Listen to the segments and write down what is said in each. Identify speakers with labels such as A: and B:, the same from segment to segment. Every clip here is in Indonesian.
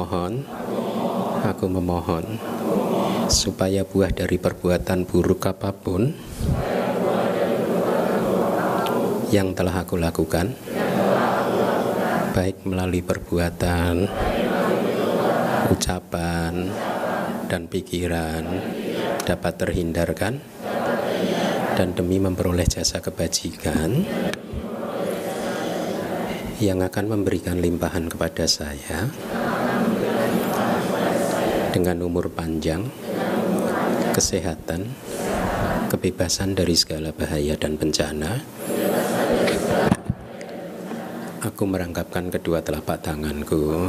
A: memohon, aku memohon, supaya buah dari perbuatan buruk apa pun yang telah aku lakukan, baik melalui perbuatan, ucapan, dan pikiran, dapat terhindarkan, dan demi memperoleh jasa kebajikan yang akan memberikan limpahan kepada saya dengan umur panjang, kesehatan, kebebasan dari segala bahaya dan bencana. Aku merangkapkan kedua telapak tanganku,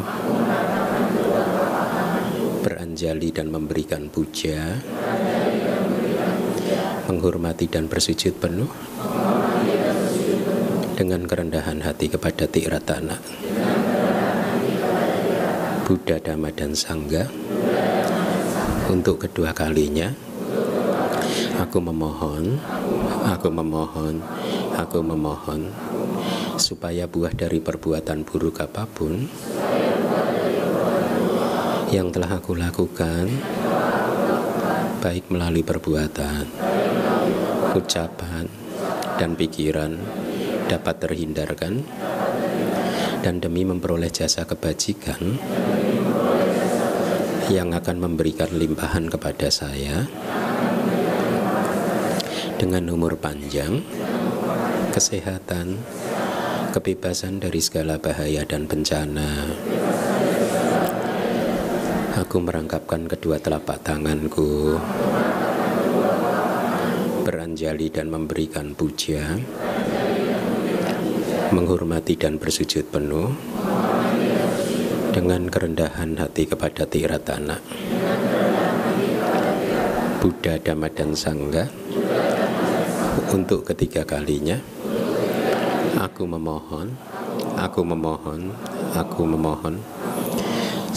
A: beranjali dan memberikan puja, menghormati dan bersujud penuh dengan kerendahan hati kepada Tiratana Buddha, Dhamma, dan Sangga untuk kedua kalinya aku memohon aku memohon aku memohon supaya buah dari perbuatan buruk apa pun yang telah aku lakukan baik melalui perbuatan ucapan dan pikiran dapat terhindarkan. Dan demi memperoleh jasa kebajikan yang akan memberikan limpahan kepada saya dengan umur panjang, kesehatan, kebebasan dari segala bahaya dan bencana. Aku merangkapkan kedua telapak tanganku, beranjali dan memberikan puja menghormati dan bersujud penuh dengan kerendahan hati kepada Tiratana Buddha, Dhamma, dan Sangga untuk ketiga kalinya aku memohon aku memohon aku memohon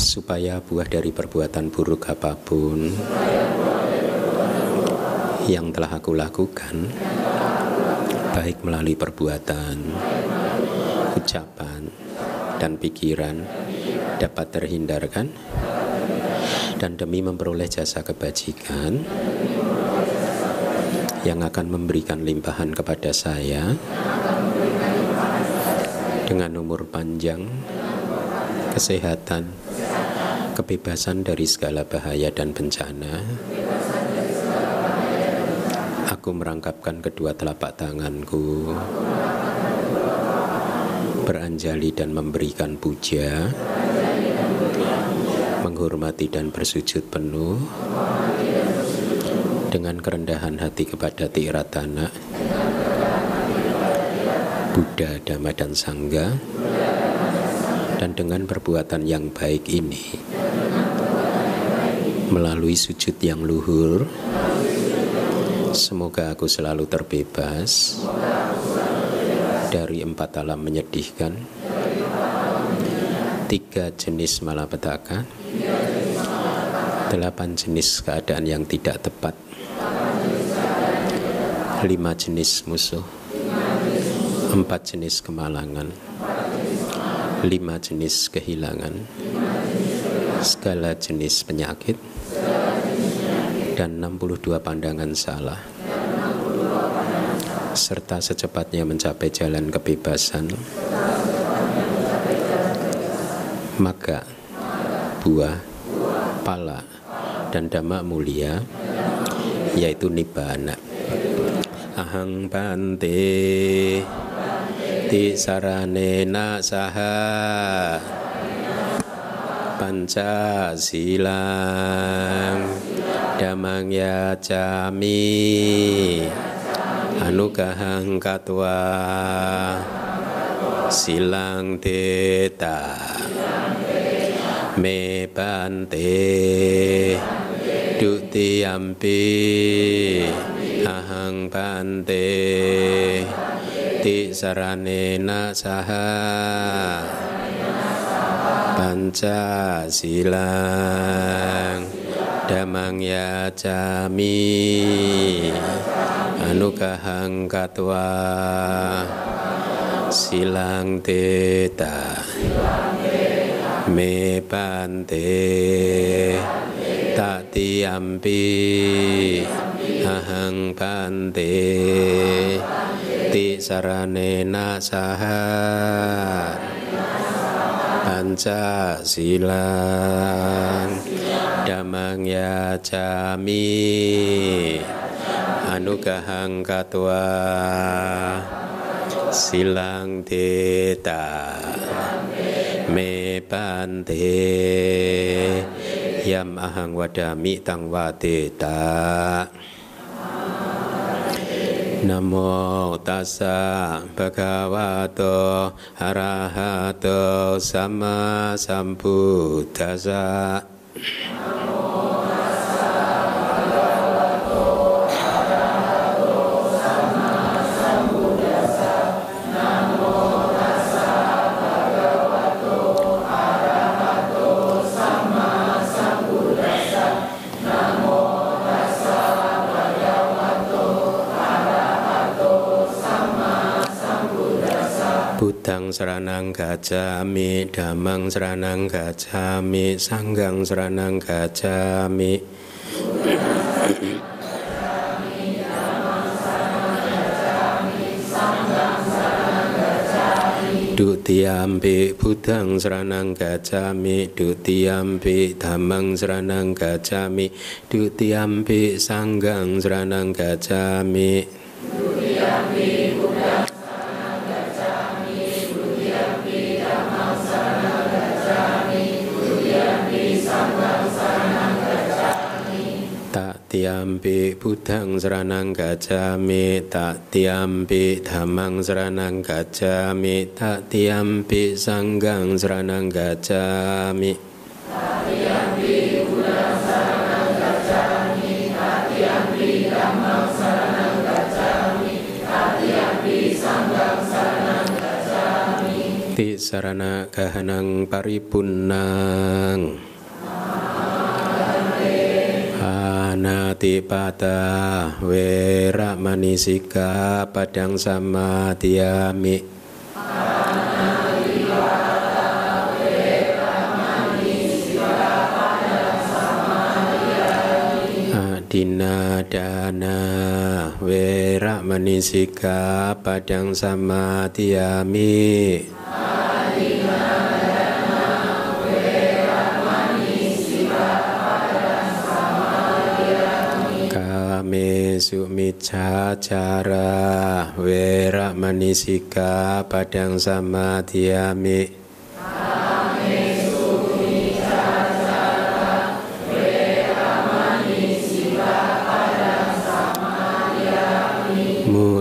A: supaya buah dari perbuatan buruk apa pun yang telah aku lakukan baik melalui perbuatan ucapan, dan pikiran dapat terhindarkan dan demi memperoleh jasa kebajikan yang akan memberikan limpahan kepada saya dengan umur panjang, kesehatan, kebebasan dari segala bahaya dan bencana. Aku merangkapkan kedua telapak tanganku beranjali dan memberikan puja, menghormati dan bersujud penuh. Dengan kerendahan hati kepada Tiratana, Buddha, Dhamma, dan Sangga, dan dengan perbuatan yang baik ini, melalui sujud yang luhur, semoga aku selalu terbebas. Dari empat alam menyedihkan, tiga jenis malapetaka, delapan jenis keadaan yang tidak tepat, lima jenis musuh, empat jenis kemalangan, lima jenis kehilangan, segala jenis penyakit, dan 62 pandangan salah. Serta secepatnya mencapai jalan kebebasan, maka buah, pala, dan dhamma mulia yaitu nibbana. Ahang bante ti saranena saha panca silang damang ya cami anugahang katwa silang teta. Me bante dutiyampi ahang bante ti saranena saha. Panca silang. Damang ya cami anugahang katwa silang teta. Me bante tatiampi ahang bante ti saranena saha panca silang damang ya jami anugahang katwa silang teta me bante yam ahang wadami tang wadeta. Namo tassa bhagavato arahato sama sambuddhassa Budang seranang gajami, damang seranang gajami, sanggang seranang gajami. Dutiampi budang seranang gajami Dutiampi damang seranang gajami Dutiampi sanggang seranang gajami tiampi budang seranang gajami Tak tiampi damang seranang gajami Tak tiampi sanggang seranang gajami. Tak tiampi budang seranang gajami Tak tiampi damang seranang gajami Tak tiampi sanggang seranang gajami. Ti sarana kahanang Anati pata we ramani sika padang sama tiami. Dina dana we ramani padang sama tiami. Padang sama tiami. su mi cha cha padang sama tia mi.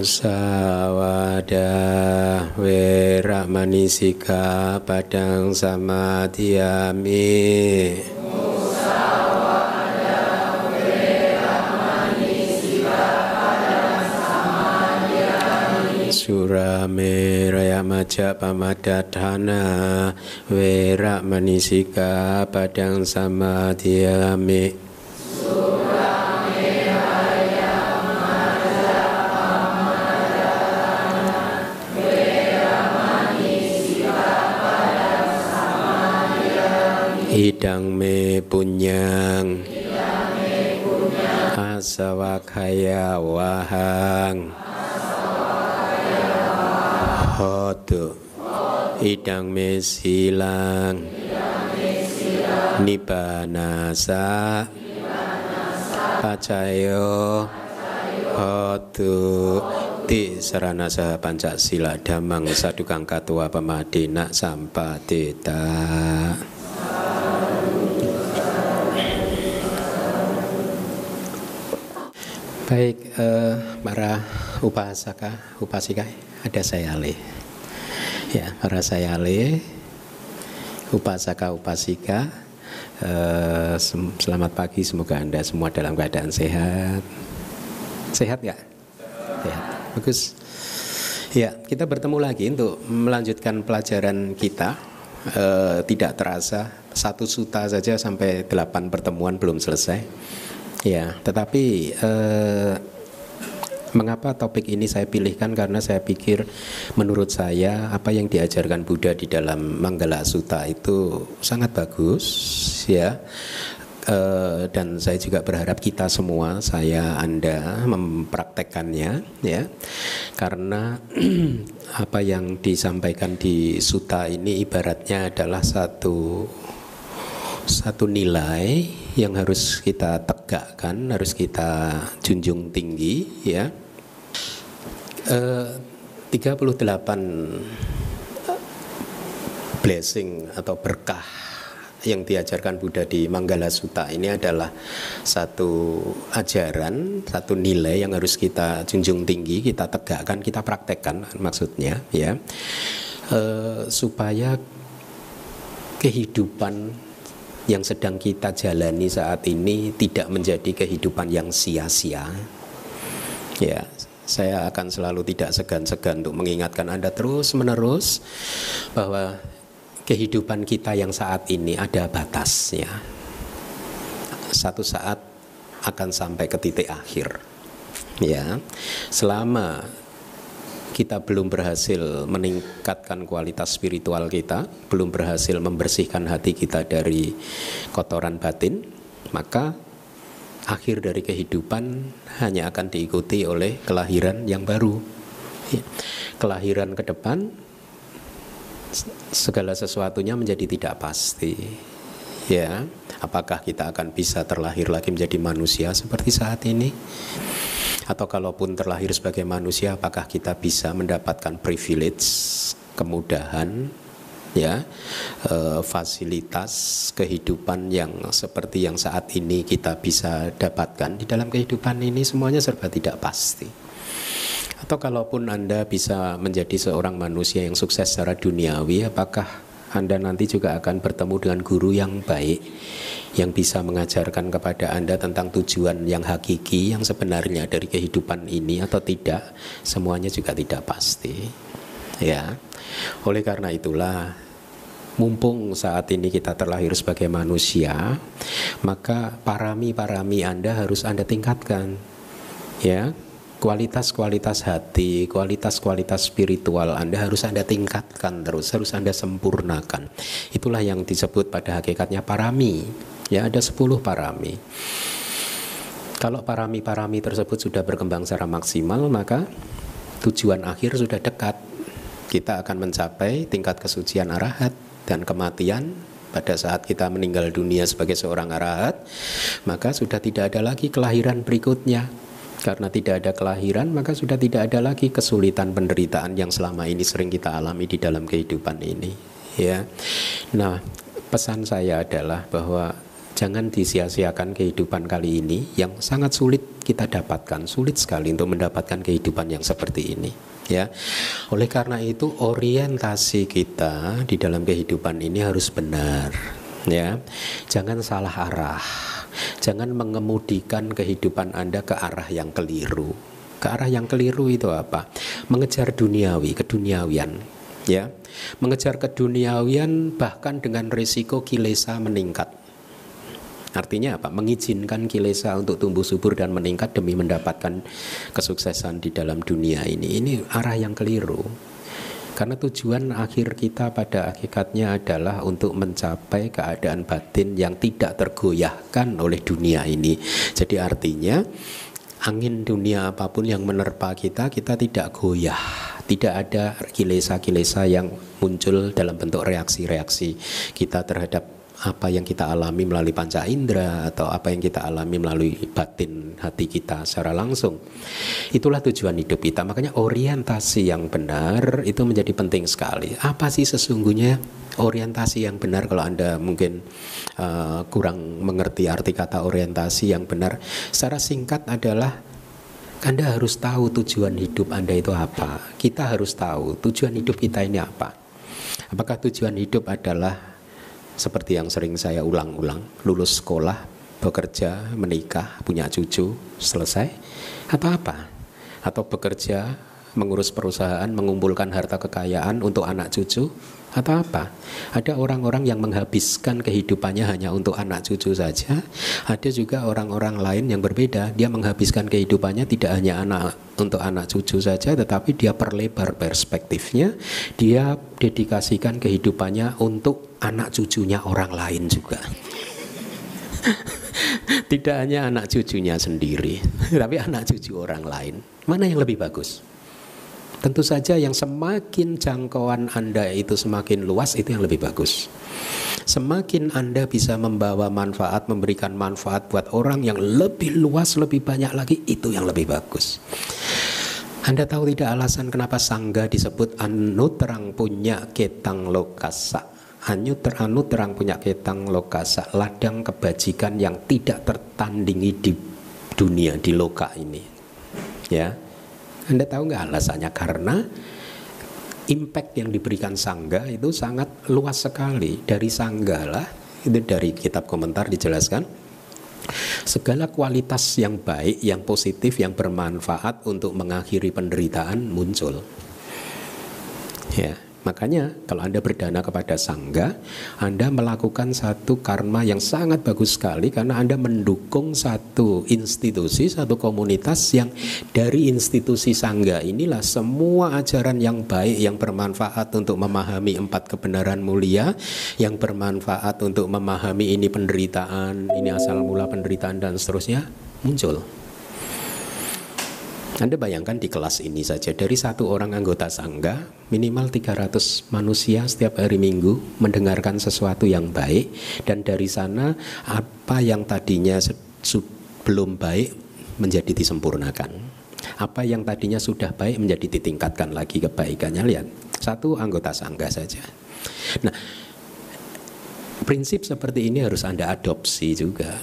A: Sawadah, we padang sama tiamik. Tiami Surame raya maja pamadatana Wera manisika padang sama tiami Idang me punyang. Asawakaya wahang Hotu Idang me silang Nibanasa Pacayo. Hotu. Ti saranasa Pancasila Damang Sadukang Katua Pemadina Sampatita. Baik, eh, para upasaka, upasika, ada saya Ale. Ya, para saya Ale, upasaka, upasika. Eh, selamat pagi, semoga anda semua dalam keadaan sehat. Sehat nggak? Sehat. Bagus. Ya, kita bertemu lagi untuk melanjutkan pelajaran kita. Eh, tidak terasa satu suta saja sampai delapan pertemuan belum selesai. Ya, tetapi eh, Mengapa topik ini saya pilihkan karena saya pikir menurut saya apa yang diajarkan Buddha di dalam Manggala Sutta itu sangat bagus ya. Uh, dan saya juga berharap kita semua, saya Anda mempraktekkannya ya. Karena apa yang disampaikan di Sutta ini ibaratnya adalah satu satu nilai yang harus kita tegakkan, harus kita junjung tinggi ya. Uh, 38 blessing atau berkah yang diajarkan Buddha di Manggala Sutta ini adalah satu ajaran, satu nilai yang harus kita junjung tinggi, kita tegakkan, kita praktekkan maksudnya ya. Uh, supaya kehidupan yang sedang kita jalani saat ini tidak menjadi kehidupan yang sia-sia. Ya, saya akan selalu tidak segan-segan untuk mengingatkan Anda terus-menerus bahwa kehidupan kita yang saat ini ada batasnya. Satu saat akan sampai ke titik akhir. Ya. Selama kita belum berhasil meningkatkan kualitas spiritual kita, belum berhasil membersihkan hati kita dari kotoran batin, maka akhir dari kehidupan hanya akan diikuti oleh kelahiran yang baru. Ya. Kelahiran ke depan segala sesuatunya menjadi tidak pasti. Ya, apakah kita akan bisa terlahir lagi menjadi manusia seperti saat ini? Atau kalaupun terlahir sebagai manusia, apakah kita bisa mendapatkan privilege, kemudahan, ya, e, fasilitas kehidupan yang seperti yang saat ini kita bisa dapatkan di dalam kehidupan ini semuanya serba tidak pasti. Atau kalaupun Anda bisa menjadi seorang manusia yang sukses secara duniawi, apakah anda nanti juga akan bertemu dengan guru yang baik yang bisa mengajarkan kepada Anda tentang tujuan yang hakiki yang sebenarnya dari kehidupan ini atau tidak semuanya juga tidak pasti ya oleh karena itulah mumpung saat ini kita terlahir sebagai manusia maka parami-parami Anda harus Anda tingkatkan ya kualitas-kualitas hati, kualitas-kualitas spiritual Anda harus Anda tingkatkan terus, harus Anda sempurnakan. Itulah yang disebut pada hakikatnya parami. Ya, ada 10 parami. Kalau parami-parami tersebut sudah berkembang secara maksimal, maka tujuan akhir sudah dekat. Kita akan mencapai tingkat kesucian arahat dan kematian pada saat kita meninggal dunia sebagai seorang arahat, maka sudah tidak ada lagi kelahiran berikutnya karena tidak ada kelahiran, maka sudah tidak ada lagi kesulitan penderitaan yang selama ini sering kita alami di dalam kehidupan ini. Ya, nah pesan saya adalah bahwa jangan disia-siakan kehidupan kali ini yang sangat sulit kita dapatkan, sulit sekali untuk mendapatkan kehidupan yang seperti ini. Ya, oleh karena itu orientasi kita di dalam kehidupan ini harus benar. Ya, jangan salah arah Jangan mengemudikan kehidupan Anda ke arah yang keliru. Ke arah yang keliru itu apa? Mengejar duniawi, keduniawian, ya. Mengejar keduniawian bahkan dengan risiko kilesa meningkat. Artinya apa? Mengizinkan kilesa untuk tumbuh subur dan meningkat demi mendapatkan kesuksesan di dalam dunia ini. Ini arah yang keliru. Karena tujuan akhir kita pada hakikatnya adalah untuk mencapai keadaan batin yang tidak tergoyahkan oleh dunia ini. Jadi artinya angin dunia apa pun yang menerpa kita, kita tidak goyah. Tidak ada kilesa-kilesa yang muncul dalam bentuk reaksi-reaksi kita terhadap apa yang kita alami melalui panca indera atau apa yang kita alami melalui batin hati kita secara langsung. Itulah tujuan hidup kita. Makanya orientasi yang benar itu menjadi penting sekali. Apa sih sesungguhnya orientasi yang benar kalau Anda mungkin uh, kurang mengerti arti kata orientasi yang benar. Secara singkat adalah anda harus tahu tujuan hidup Anda itu apa. Kita harus tahu tujuan hidup kita ini apa. Apakah tujuan hidup adalah seperti yang sering saya ulang-ulang, lulus sekolah, bekerja, menikah, punya cucu, selesai, apa-apa. Atau bekerja, mengurus perusahaan, mengumpulkan harta kekayaan untuk anak cucu, Atau apa? Ada orang-orang yang menghabiskan kehidupannya hanya untuk anak cucu saja. Ada juga orang-orang lain yang berbeda. Dia menghabiskan kehidupannya tidak hanya anak untuk anak cucu saja, tetapi dia perlebar perspektifnya. Dia dedikasikan kehidupannya untuk anak cucunya orang lain juga. tidak hanya anak cucunya sendiri, tapi anak cucu orang lain. Mana yang lebih bagus? Tentu saja yang semakin jangkauan Anda itu semakin luas itu yang lebih bagus. Semakin Anda bisa membawa manfaat, memberikan manfaat buat orang yang lebih luas, lebih banyak lagi, itu yang lebih bagus. Anda tahu tidak alasan kenapa sangga disebut anu terang punya ketang lokasa. Anu, ter, anu terang punya ketang lokasa, ladang kebajikan yang tidak tertandingi di dunia, di loka ini. Ya, anda tahu nggak alasannya? Karena impact yang diberikan sangga itu sangat luas sekali dari sangga lah itu dari kitab komentar dijelaskan segala kualitas yang baik, yang positif, yang bermanfaat untuk mengakhiri penderitaan muncul. Ya, Makanya kalau Anda berdana kepada sangga, Anda melakukan satu karma yang sangat bagus sekali karena Anda mendukung satu institusi, satu komunitas yang dari institusi sangga inilah semua ajaran yang baik yang bermanfaat untuk memahami empat kebenaran mulia, yang bermanfaat untuk memahami ini penderitaan, ini asal mula penderitaan dan seterusnya muncul. Anda bayangkan di kelas ini saja dari satu orang anggota sangga minimal 300 manusia setiap hari Minggu mendengarkan sesuatu yang baik dan dari sana apa yang tadinya belum baik menjadi disempurnakan. Apa yang tadinya sudah baik menjadi ditingkatkan lagi kebaikannya lihat. Satu anggota sangga saja. Nah, prinsip seperti ini harus Anda adopsi juga.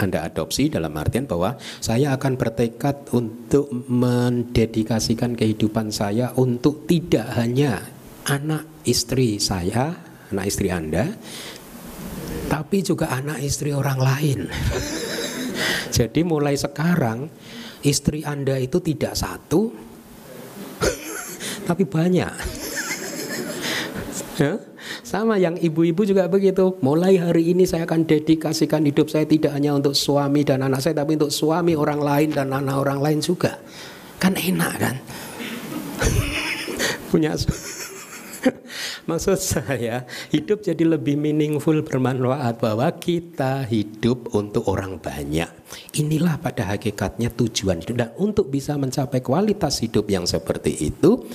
A: Anda adopsi dalam artian bahwa saya akan bertekad untuk mendedikasikan kehidupan saya untuk tidak hanya anak istri saya, anak istri Anda, tapi juga anak istri orang lain. Jadi mulai sekarang istri Anda itu tidak satu, tapi banyak. Ya? Sama yang ibu-ibu juga begitu. Mulai hari ini saya akan dedikasikan hidup saya tidak hanya untuk suami dan anak saya, tapi untuk suami orang lain dan anak orang lain juga. Kan enak kan? Punya Maksud saya, hidup jadi lebih meaningful, bermanfaat bahwa kita hidup untuk orang banyak. Inilah pada hakikatnya tujuan hidup dan untuk bisa mencapai kualitas hidup yang seperti itu,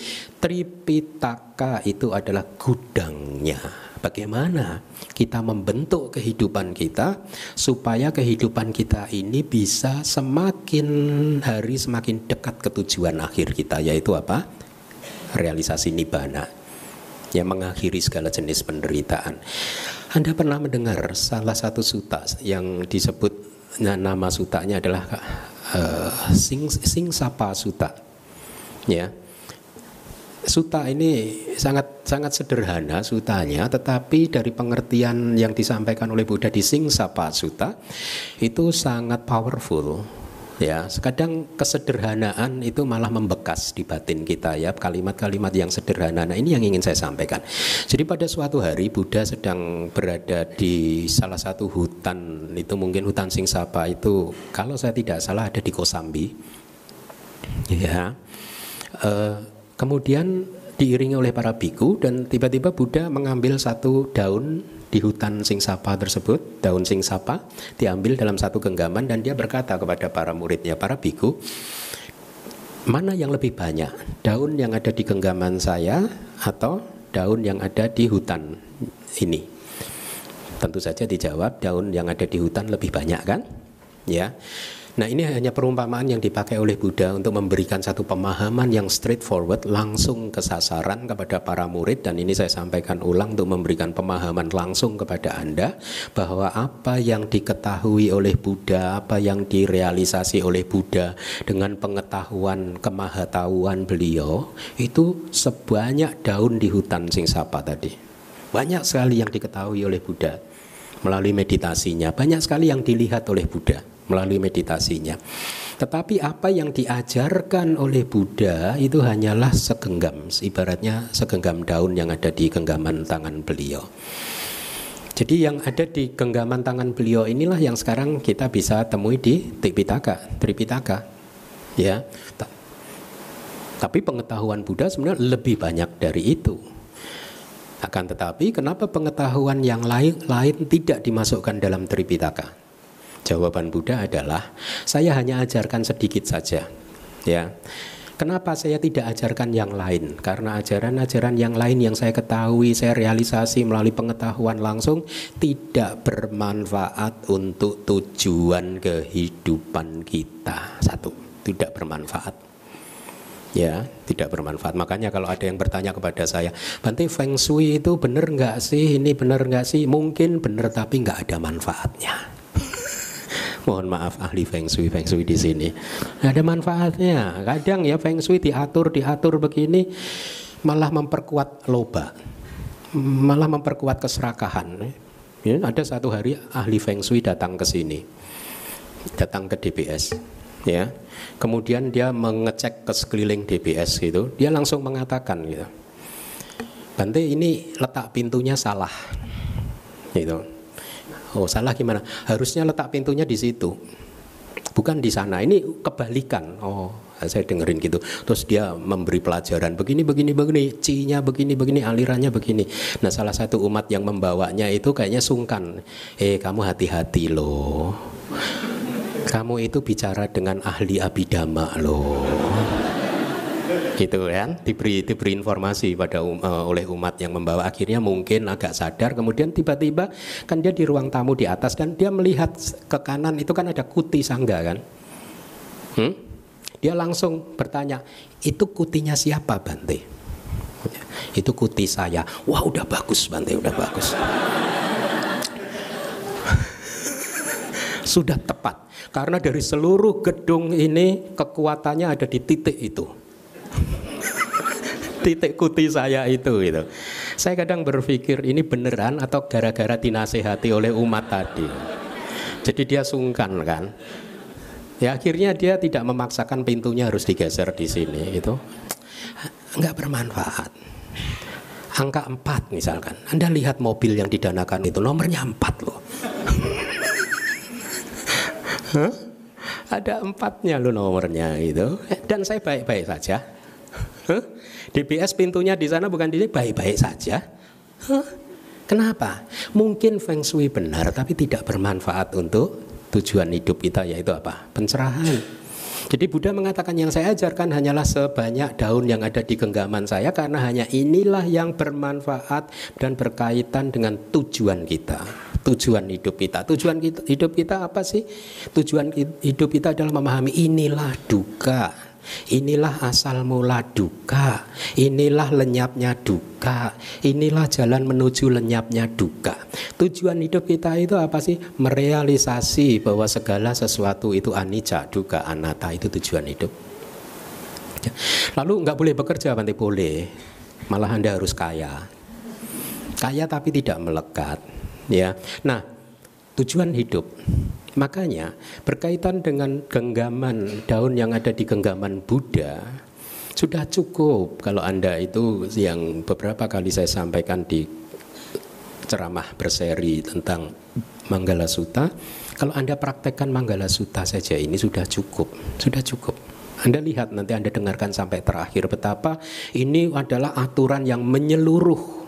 A: Tripitaka itu adalah gudangnya. Bagaimana kita membentuk kehidupan kita supaya kehidupan kita ini bisa semakin hari semakin dekat ke tujuan akhir kita yaitu apa? Realisasi nibbana yang mengakhiri segala jenis penderitaan. Anda pernah mendengar salah satu suta yang disebut nama sutanya adalah uh, Sing Sing Sapa Suta. Ya. Suta ini sangat sangat sederhana sutanya, tetapi dari pengertian yang disampaikan oleh Buddha di Sing Sapa Suta itu sangat powerful Ya, kadang kesederhanaan itu malah membekas di batin kita ya, kalimat-kalimat yang sederhana. Nah, ini yang ingin saya sampaikan. Jadi pada suatu hari Buddha sedang berada di salah satu hutan, itu mungkin hutan Singsapa itu kalau saya tidak salah ada di Kosambi. Ya. E, kemudian diiringi oleh para biku dan tiba-tiba Buddha mengambil satu daun di hutan singsapa tersebut, daun singsapa diambil dalam satu genggaman dan dia berkata kepada para muridnya, para biku, mana yang lebih banyak, daun yang ada di genggaman saya atau daun yang ada di hutan ini? Tentu saja dijawab daun yang ada di hutan lebih banyak kan? Ya. Nah ini hanya perumpamaan yang dipakai oleh Buddha untuk memberikan satu pemahaman yang straightforward langsung ke sasaran kepada para murid. Dan ini saya sampaikan ulang untuk memberikan pemahaman langsung kepada Anda bahwa apa yang diketahui oleh Buddha, apa yang direalisasi oleh Buddha dengan pengetahuan kemahatauan beliau itu sebanyak daun di hutan Singsapa tadi. Banyak sekali yang diketahui oleh Buddha melalui meditasinya, banyak sekali yang dilihat oleh Buddha melalui meditasinya. Tetapi apa yang diajarkan oleh Buddha itu hanyalah segenggam, ibaratnya segenggam daun yang ada di genggaman tangan beliau. Jadi yang ada di genggaman tangan beliau inilah yang sekarang kita bisa temui di Tripitaka, Tripitaka. Ya. Tapi pengetahuan Buddha sebenarnya lebih banyak dari itu. Akan tetapi kenapa pengetahuan yang lain lain tidak dimasukkan dalam Tripitaka? Jawaban Buddha adalah saya hanya ajarkan sedikit saja. Ya. Kenapa saya tidak ajarkan yang lain? Karena ajaran-ajaran yang lain yang saya ketahui, saya realisasi melalui pengetahuan langsung tidak bermanfaat untuk tujuan kehidupan kita. Satu, tidak bermanfaat. Ya, tidak bermanfaat. Makanya kalau ada yang bertanya kepada saya, Bante Feng Shui itu benar nggak sih? Ini benar nggak sih? Mungkin benar tapi nggak ada manfaatnya. Mohon maaf ahli feng shui feng shui di sini. Nggak ada manfaatnya. Kadang ya feng shui diatur diatur begini malah memperkuat loba, malah memperkuat keserakahan. Ya, ada satu hari ahli feng shui datang ke sini, datang ke DBS, ya. Kemudian dia mengecek ke sekeliling DBS gitu, dia langsung mengatakan gitu, Bante ini letak pintunya salah, gitu. Oh salah gimana? Harusnya letak pintunya di situ, bukan di sana. Ini kebalikan. Oh saya dengerin gitu. Terus dia memberi pelajaran begini begini begini, cinya begini begini, alirannya begini. Nah salah satu umat yang membawanya itu kayaknya sungkan. Eh kamu hati-hati loh. Kamu itu bicara dengan ahli abidama loh gitu kan? Diberi diberi informasi pada um, uh, oleh umat yang membawa. Akhirnya mungkin agak sadar kemudian tiba-tiba kan dia di ruang tamu di atas dan dia melihat ke kanan itu kan ada kuti sangga kan? Hmm? dia langsung bertanya itu kutinya siapa Bante? Itu kuti saya. Wah udah bagus Bante udah bagus. Sudah tepat karena dari seluruh gedung ini kekuatannya ada di titik itu titik kuti saya itu gitu. Saya kadang berpikir ini beneran atau gara-gara dinasehati oleh umat tadi. Jadi dia sungkan kan. Ya akhirnya dia tidak memaksakan pintunya harus digeser di sini itu. Enggak bermanfaat. Angka 4 misalkan. Anda lihat mobil yang didanakan itu nomornya 4 loh. huh? Ada empatnya lo nomornya itu. Dan saya baik-baik saja. Huh? DBS pintunya di sana bukan di sini baik-baik saja. Huh? Kenapa? Mungkin feng shui benar tapi tidak bermanfaat untuk tujuan hidup kita yaitu apa? Pencerahan. Jadi Buddha mengatakan yang saya ajarkan hanyalah sebanyak daun yang ada di genggaman saya karena hanya inilah yang bermanfaat dan berkaitan dengan tujuan kita. Tujuan hidup kita. Tujuan hidup kita apa sih? Tujuan hidup kita adalah memahami inilah duka Inilah asal mula duka, inilah lenyapnya duka, inilah jalan menuju lenyapnya duka. Tujuan hidup kita itu apa sih? Merealisasi bahwa segala sesuatu itu anicca, duka, anatta itu tujuan hidup. Ya. Lalu nggak boleh bekerja, nanti boleh. Malah anda harus kaya, kaya tapi tidak melekat. Ya, nah tujuan hidup Makanya berkaitan dengan genggaman daun yang ada di genggaman Buddha sudah cukup kalau Anda itu yang beberapa kali saya sampaikan di ceramah berseri tentang Manggala Sutta kalau Anda praktekkan Manggala Sutta saja ini sudah cukup sudah cukup. Anda lihat nanti Anda dengarkan sampai terakhir betapa ini adalah aturan yang menyeluruh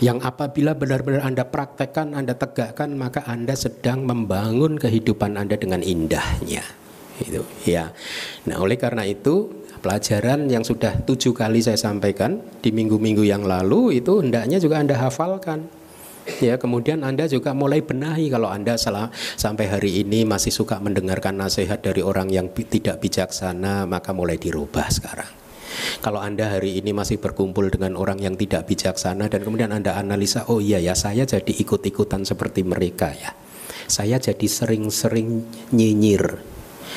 A: yang apabila benar-benar Anda praktekkan, Anda tegakkan, maka Anda sedang membangun kehidupan Anda dengan indahnya. Itu ya. Nah, oleh karena itu pelajaran yang sudah tujuh kali saya sampaikan di minggu-minggu yang lalu itu hendaknya juga Anda hafalkan. Ya, kemudian Anda juga mulai benahi kalau Anda salah sampai hari ini masih suka mendengarkan nasihat dari orang yang tidak bijaksana, maka mulai dirubah sekarang. Kalau Anda hari ini masih berkumpul dengan orang yang tidak bijaksana dan kemudian Anda analisa, oh iya ya saya jadi ikut-ikutan seperti mereka ya. Saya jadi sering-sering nyinyir.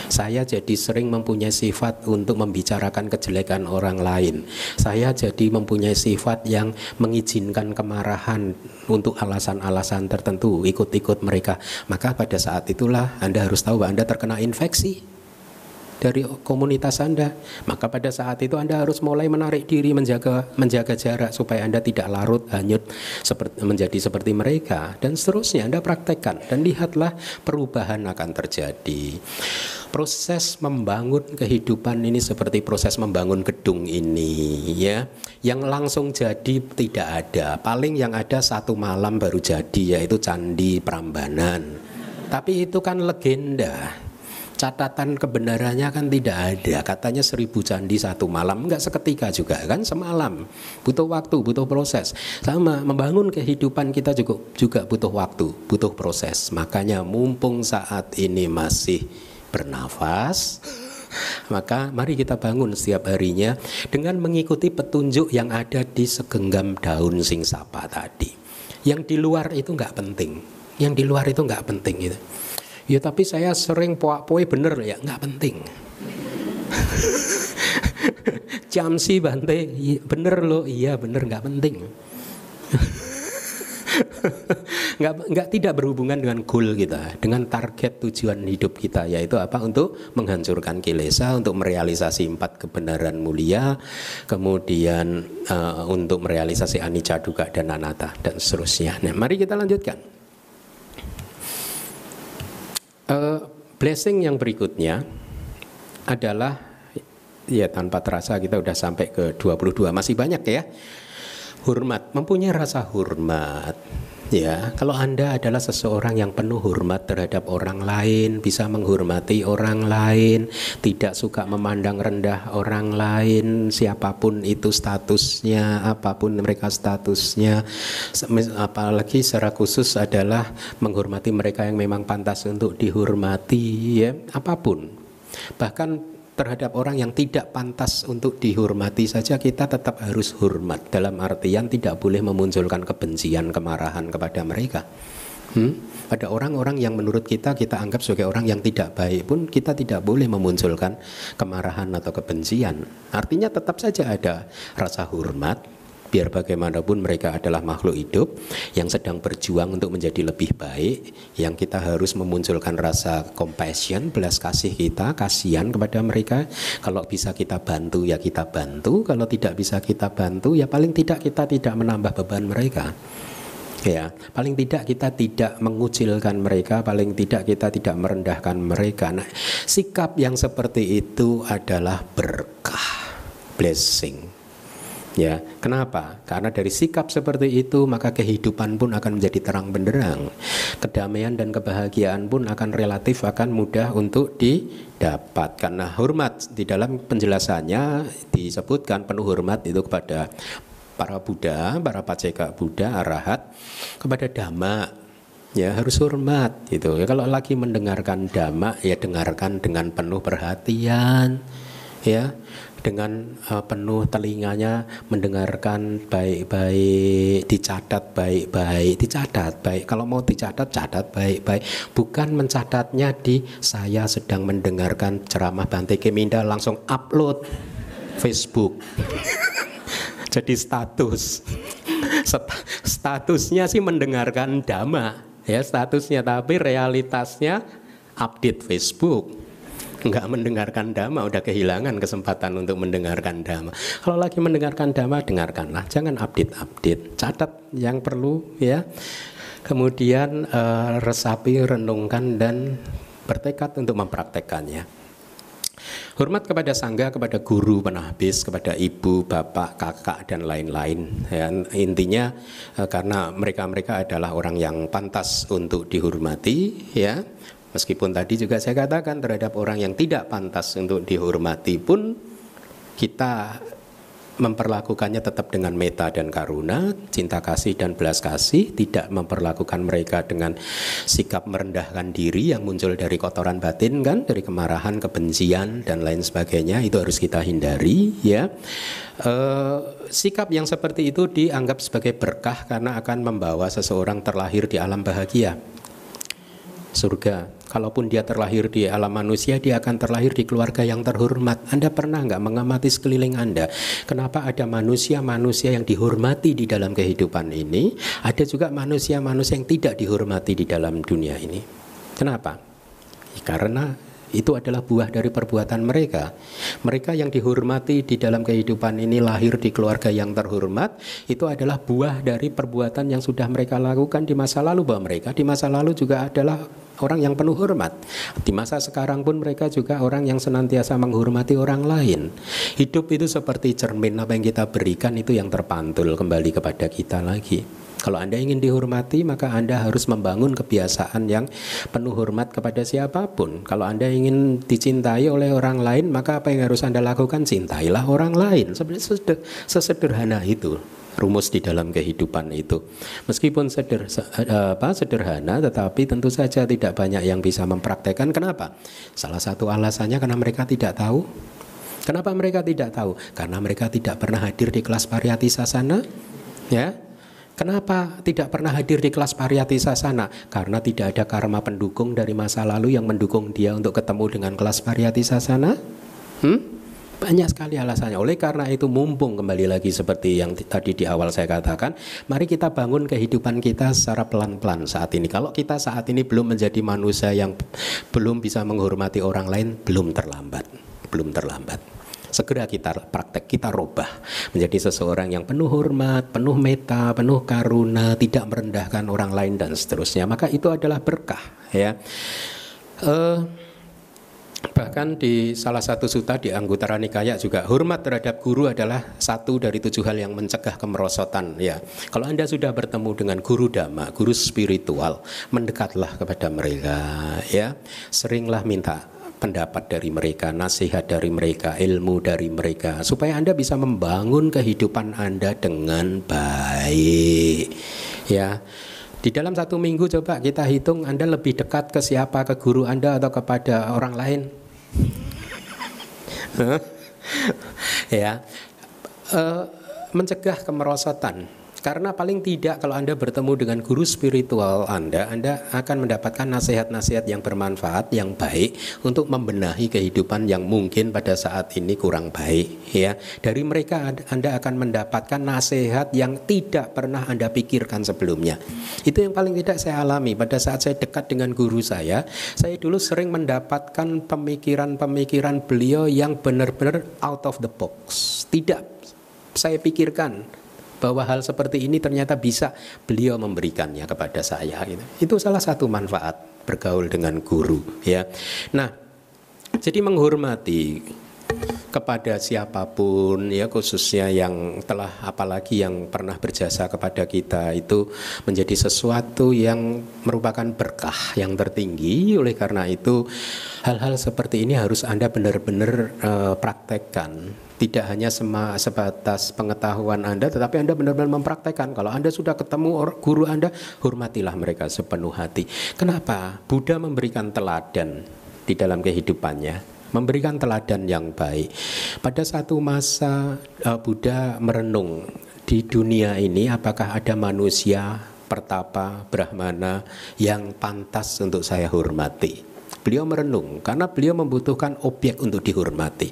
A: Saya jadi sering mempunyai sifat untuk membicarakan kejelekan orang lain. Saya jadi mempunyai sifat yang mengizinkan kemarahan untuk alasan-alasan tertentu, ikut-ikut mereka. Maka pada saat itulah Anda harus tahu bahwa Anda terkena infeksi dari komunitas Anda. Maka pada saat itu Anda harus mulai menarik diri menjaga menjaga jarak supaya Anda tidak larut hanyut seperti menjadi seperti mereka dan seterusnya Anda praktekkan dan lihatlah perubahan akan terjadi. Proses membangun kehidupan ini seperti proses membangun gedung ini ya. Yang langsung jadi tidak ada. Paling yang ada satu malam baru jadi yaitu Candi Prambanan. Tapi itu kan legenda catatan kebenarannya kan tidak ada. Katanya seribu candi satu malam. Nggak seketika juga kan semalam. Butuh waktu butuh proses. Sama membangun kehidupan kita juga juga butuh waktu butuh proses. Makanya mumpung saat ini masih bernafas maka mari kita bangun setiap harinya dengan mengikuti petunjuk yang ada di segenggam daun sing sapa tadi. Yang di luar itu nggak penting. Yang di luar itu nggak penting gitu Ya tapi saya sering poak-poe bener ya, nggak penting. Jam sih Bante, bener loh, iya bener nggak penting. nggak nggak tidak berhubungan dengan goal kita, dengan target tujuan hidup kita yaitu apa untuk menghancurkan kilesa, untuk merealisasi empat kebenaran mulia, kemudian uh, untuk merealisasi anicca duga dan anatta dan seterusnya. Nah, mari kita lanjutkan. Uh, blessing yang berikutnya adalah ya tanpa terasa kita udah sampai ke 22 masih banyak ya. Hormat, mempunyai rasa hormat Ya, kalau Anda adalah seseorang yang penuh hormat terhadap orang lain, bisa menghormati orang lain, tidak suka memandang rendah orang lain, siapa pun itu statusnya, apa pun mereka statusnya, apalagi secara khusus adalah menghormati mereka yang memang pantas untuk dihormati, ya, apa pun. Bahkan terhadap orang yang tidak pantas untuk dihormati saja kita tetap harus hormat dalam artian tidak boleh memunculkan kebencian kemarahan kepada mereka hmm? Ada orang-orang yang menurut kita kita anggap sebagai orang yang tidak baik pun kita tidak boleh memunculkan kemarahan atau kebencian. Artinya tetap saja ada rasa hormat, biar bagaimanapun mereka adalah makhluk hidup yang sedang berjuang untuk menjadi lebih baik yang kita harus memunculkan rasa compassion belas kasih kita kasihan kepada mereka. Kalau bisa kita bantu ya kita bantu. Kalau tidak bisa kita bantu ya paling tidak kita tidak menambah beban mereka. Ya paling tidak kita tidak mengucilkan mereka paling tidak kita tidak merendahkan mereka. Nah sikap yang seperti itu adalah berkah blessing Ya, kenapa? Karena dari sikap seperti itu maka kehidupan pun akan menjadi terang benderang. Kedamaian dan kebahagiaan pun akan relatif akan mudah untuk didapat. Karena hormat di dalam penjelasannya disebutkan penuh hormat itu kepada para Buddha, para paceka Buddha, arahat, kepada dhamma, ya harus hormat gitu ya kalau lagi mendengarkan dhamma ya dengarkan dengan penuh perhatian ya dengan uh, penuh telinganya mendengarkan baik-baik, dicatat baik-baik, dicatat baik. Kalau mau dicatat, catat baik-baik. Bukan mencatatnya di saya sedang mendengarkan ceramah Bante Keminda langsung upload Facebook. Jadi status. Statusnya sih mendengarkan dhamma ya statusnya tapi realitasnya update Facebook nggak mendengarkan dhamma udah kehilangan kesempatan untuk mendengarkan dhamma. Kalau lagi mendengarkan dhamma dengarkanlah. Jangan update update catat yang perlu ya. Kemudian uh, resapi renungkan dan bertekad untuk mempraktekannya. Hormat kepada sangga, kepada guru, penahbis, kepada ibu, bapak, kakak dan lain-lain. Ya, intinya eh, karena mereka-mereka adalah orang yang pantas untuk dihormati, ya. Meskipun tadi juga saya katakan terhadap orang yang tidak pantas untuk dihormati pun kita memperlakukannya tetap dengan meta dan karuna, cinta kasih dan belas kasih, tidak memperlakukan mereka dengan sikap merendahkan diri yang muncul dari kotoran batin kan, dari kemarahan, kebencian dan lain sebagainya. Itu harus kita hindari ya. E, sikap yang seperti itu dianggap sebagai berkah karena akan membawa seseorang terlahir di alam bahagia. Surga kalaupun dia terlahir di alam manusia, dia akan terlahir di keluarga yang terhormat. Anda pernah nggak mengamati sekeliling Anda? Kenapa ada manusia-manusia yang dihormati di dalam kehidupan ini? Ada juga manusia-manusia yang tidak dihormati di dalam dunia ini. Kenapa? Karena Itu adalah buah dari perbuatan mereka. Mereka yang dihormati di dalam kehidupan ini lahir di keluarga yang terhormat, itu adalah buah dari perbuatan yang sudah mereka lakukan di masa lalu bahwa mereka di masa lalu juga adalah orang yang penuh hormat. Di masa sekarang pun mereka juga orang yang senantiasa menghormati orang lain. Hidup itu seperti cermin apa yang kita berikan itu yang terpantul kembali kepada kita lagi. Kalau Anda ingin dihormati, maka Anda harus membangun kebiasaan yang penuh hormat kepada siapa pun. Kalau Anda ingin dicintai oleh orang lain, maka apa yang harus Anda lakukan? Cintailah orang lain. Sebenarnya sesederhana itu rumus di dalam kehidupan itu. Meskipun seder, apa, sederhana, tetapi tentu saja tidak banyak yang bisa mempraktekkan. Kenapa? Salah satu alasannya karena mereka tidak tahu. Kenapa mereka tidak tahu? Karena mereka tidak pernah hadir di kelas variatis sana, ya Kenapa tidak pernah hadir di kelas pariyati sasana? Karena tidak ada karma pendukung dari masa lalu yang mendukung dia untuk ketemu dengan kelas pariyati sasana. Hmm? Banyak sekali alasannya. Oleh karena itu mumpung kembali lagi seperti yang tadi di awal saya katakan, mari kita bangun kehidupan kita secara pelan-pelan saat ini. Kalau kita saat ini belum menjadi manusia yang belum bisa menghormati orang lain, belum terlambat. Belum terlambat segera kita praktek, kita rubah menjadi seseorang yang penuh hormat, penuh meta, penuh karuna, tidak merendahkan orang lain dan seterusnya. Maka itu adalah berkah, ya. Uh, Bahkan di salah satu suta di Anggutara Nikaya juga hormat terhadap guru adalah satu dari tujuh hal yang mencegah kemerosotan. Ya, kalau anda sudah bertemu dengan guru dhamma, guru spiritual, mendekatlah kepada mereka. Ya, seringlah minta pendapat dari mereka, nasihat dari mereka, ilmu dari mereka, supaya Anda bisa membangun kehidupan Anda dengan baik. Ya. Di dalam satu minggu coba kita hitung Anda lebih dekat ke siapa, ke guru Anda atau kepada orang lain. ya. Uh, mencegah kemerosotan karena paling tidak kalau Anda bertemu dengan guru spiritual Anda, Anda akan mendapatkan nasihat-nasihat yang bermanfaat, yang baik untuk membenahi kehidupan yang mungkin pada saat ini kurang baik. Ya, dari mereka Anda akan mendapatkan nasihat yang tidak pernah Anda pikirkan sebelumnya. Itu yang paling tidak saya alami pada saat saya dekat dengan guru saya. Saya dulu sering mendapatkan pemikiran-pemikiran beliau yang benar-benar out of the box. Tidak saya pikirkan bahwa hal seperti ini ternyata bisa beliau memberikannya kepada saya gitu. Itu salah satu manfaat bergaul dengan guru ya. Nah, jadi menghormati kepada siapa pun ya khususnya yang telah apalagi yang pernah berjasa kepada kita itu menjadi sesuatu yang merupakan berkah yang tertinggi oleh karena itu hal-hal seperti ini harus Anda benar-benar uh, praktekkan tidak hanya sema, sebatas pengetahuan Anda, tetapi Anda benar-benar mempraktekkan. Kalau Anda sudah ketemu guru Anda, hormatilah mereka sepenuh hati. Kenapa? Buddha memberikan teladan di dalam kehidupannya, memberikan teladan yang baik. Pada satu masa uh, Buddha merenung di dunia ini apakah ada manusia pertapa brahmana yang pantas untuk saya hormati. Beliau merenung karena beliau membutuhkan objek untuk dihormati.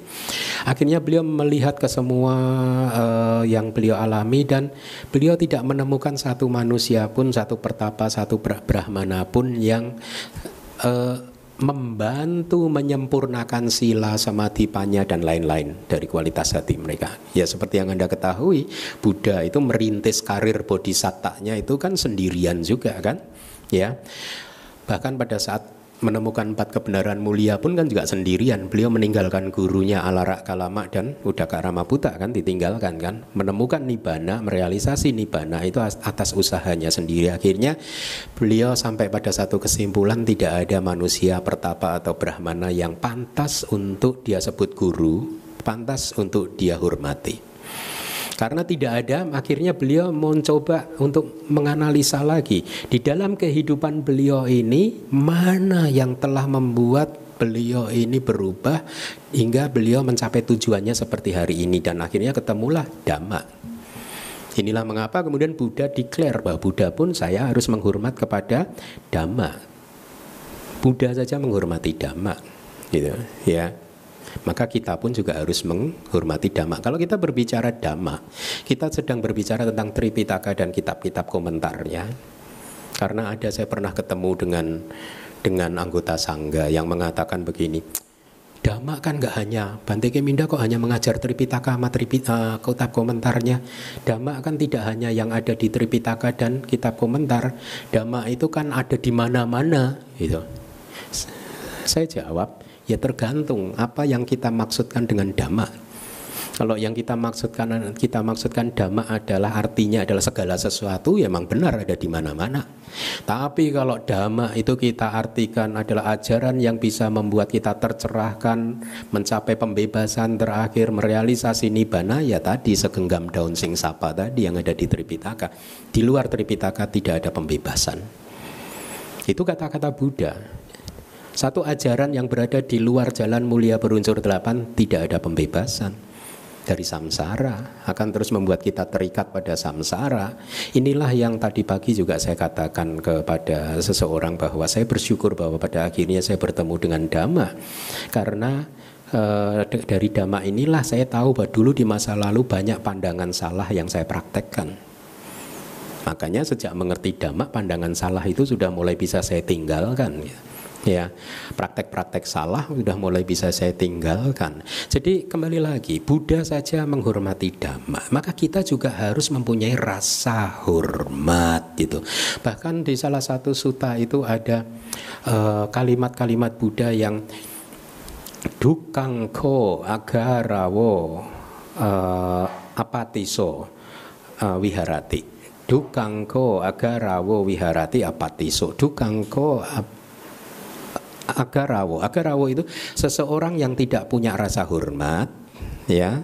A: Akhirnya beliau melihat ke semua uh, yang beliau alami dan beliau tidak menemukan satu manusia pun, satu pertapa, satu brahmana pun yang uh, membantu menyempurnakan sila samadhi panya dan lain-lain dari kualitas hati mereka. Ya seperti yang Anda ketahui, Buddha itu merintis karir bodhisattvanya itu kan sendirian juga kan? Ya. Bahkan pada saat menemukan empat kebenaran mulia pun kan juga sendirian. Beliau meninggalkan gurunya Alarak Kalama dan Udaka Ramaputa kan ditinggalkan kan. Menemukan nibana, merealisasi nibana itu atas usahanya sendiri. Akhirnya beliau sampai pada satu kesimpulan tidak ada manusia pertapa atau brahmana yang pantas untuk dia sebut guru, pantas untuk dia hormati. Karena tidak ada, akhirnya beliau mencoba untuk menganalisa lagi di dalam kehidupan beliau ini mana yang telah membuat beliau ini berubah hingga beliau mencapai tujuannya seperti hari ini dan akhirnya ketemulah dhamma. Inilah mengapa kemudian Buddha declare bahwa Buddha pun saya harus menghormat kepada dhamma. Buddha saja menghormati dhamma, gitu ya maka kita pun juga harus menghormati dhamma. Kalau kita berbicara dhamma, kita sedang berbicara tentang Tripitaka dan kitab-kitab komentarnya. Karena ada saya pernah ketemu dengan dengan anggota sangga yang mengatakan begini, Dhamma kan nggak hanya Bante Keminda kok hanya mengajar Tripitaka sama Tripitaka uh, kitab komentarnya. Dhamma kan tidak hanya yang ada di Tripitaka dan kitab komentar. Dhamma itu kan ada di mana-mana gitu. Saya jawab, ya tergantung apa yang kita maksudkan dengan dhamma. Kalau yang kita maksudkan kita maksudkan dhamma adalah artinya adalah segala sesuatu, ya memang benar ada di mana-mana. Tapi kalau dhamma itu kita artikan adalah ajaran yang bisa membuat kita tercerahkan, mencapai pembebasan terakhir, merealisasi nibbana, ya tadi segenggam daun sing sapa tadi yang ada di Tripitaka. Di luar Tripitaka tidak ada pembebasan. Itu kata-kata Buddha. Satu ajaran yang berada di luar jalan mulia berunsur delapan tidak ada pembebasan dari samsara akan terus membuat kita terikat pada samsara. Inilah yang tadi pagi juga saya katakan kepada seseorang bahwa saya bersyukur bahwa pada akhirnya saya bertemu dengan dhamma karena uh, dari dhamma inilah saya tahu bahwa dulu di masa lalu banyak pandangan salah yang saya praktekkan. Makanya sejak mengerti dhamma pandangan salah itu sudah mulai bisa saya tinggalkan. Ya ya praktek-praktek salah sudah mulai bisa saya tinggalkan. Jadi kembali lagi Buddha saja menghormati dhamma maka kita juga harus mempunyai rasa hormat gitu. Bahkan di salah satu suta itu ada eh, kalimat-kalimat uh, Buddha yang dukangko agarawo uh, apatiso uh, wiharati dukangko agarawo wiharati apatiso. Dukangko ap agarawo. Agarawo itu seseorang yang tidak punya rasa hormat, ya.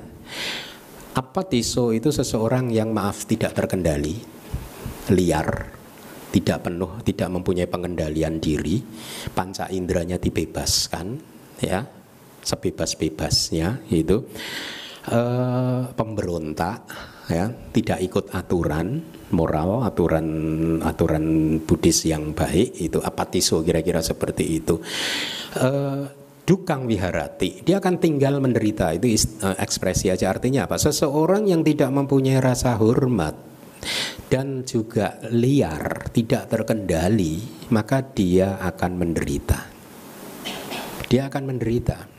A: Apatiso itu seseorang yang maaf tidak terkendali, liar, tidak penuh, tidak mempunyai pengendalian diri, panca inderanya dibebaskan, ya, sebebas-bebasnya itu. Uh, pemberontak, ya, tidak ikut aturan, moral aturan aturan Buddhis yang baik itu apatiso kira-kira seperti itu. Uh, dukang wiharati dia akan tinggal menderita itu uh, ekspresi aja artinya apa? Seseorang yang tidak mempunyai rasa hormat dan juga liar tidak terkendali maka dia akan menderita. Dia akan menderita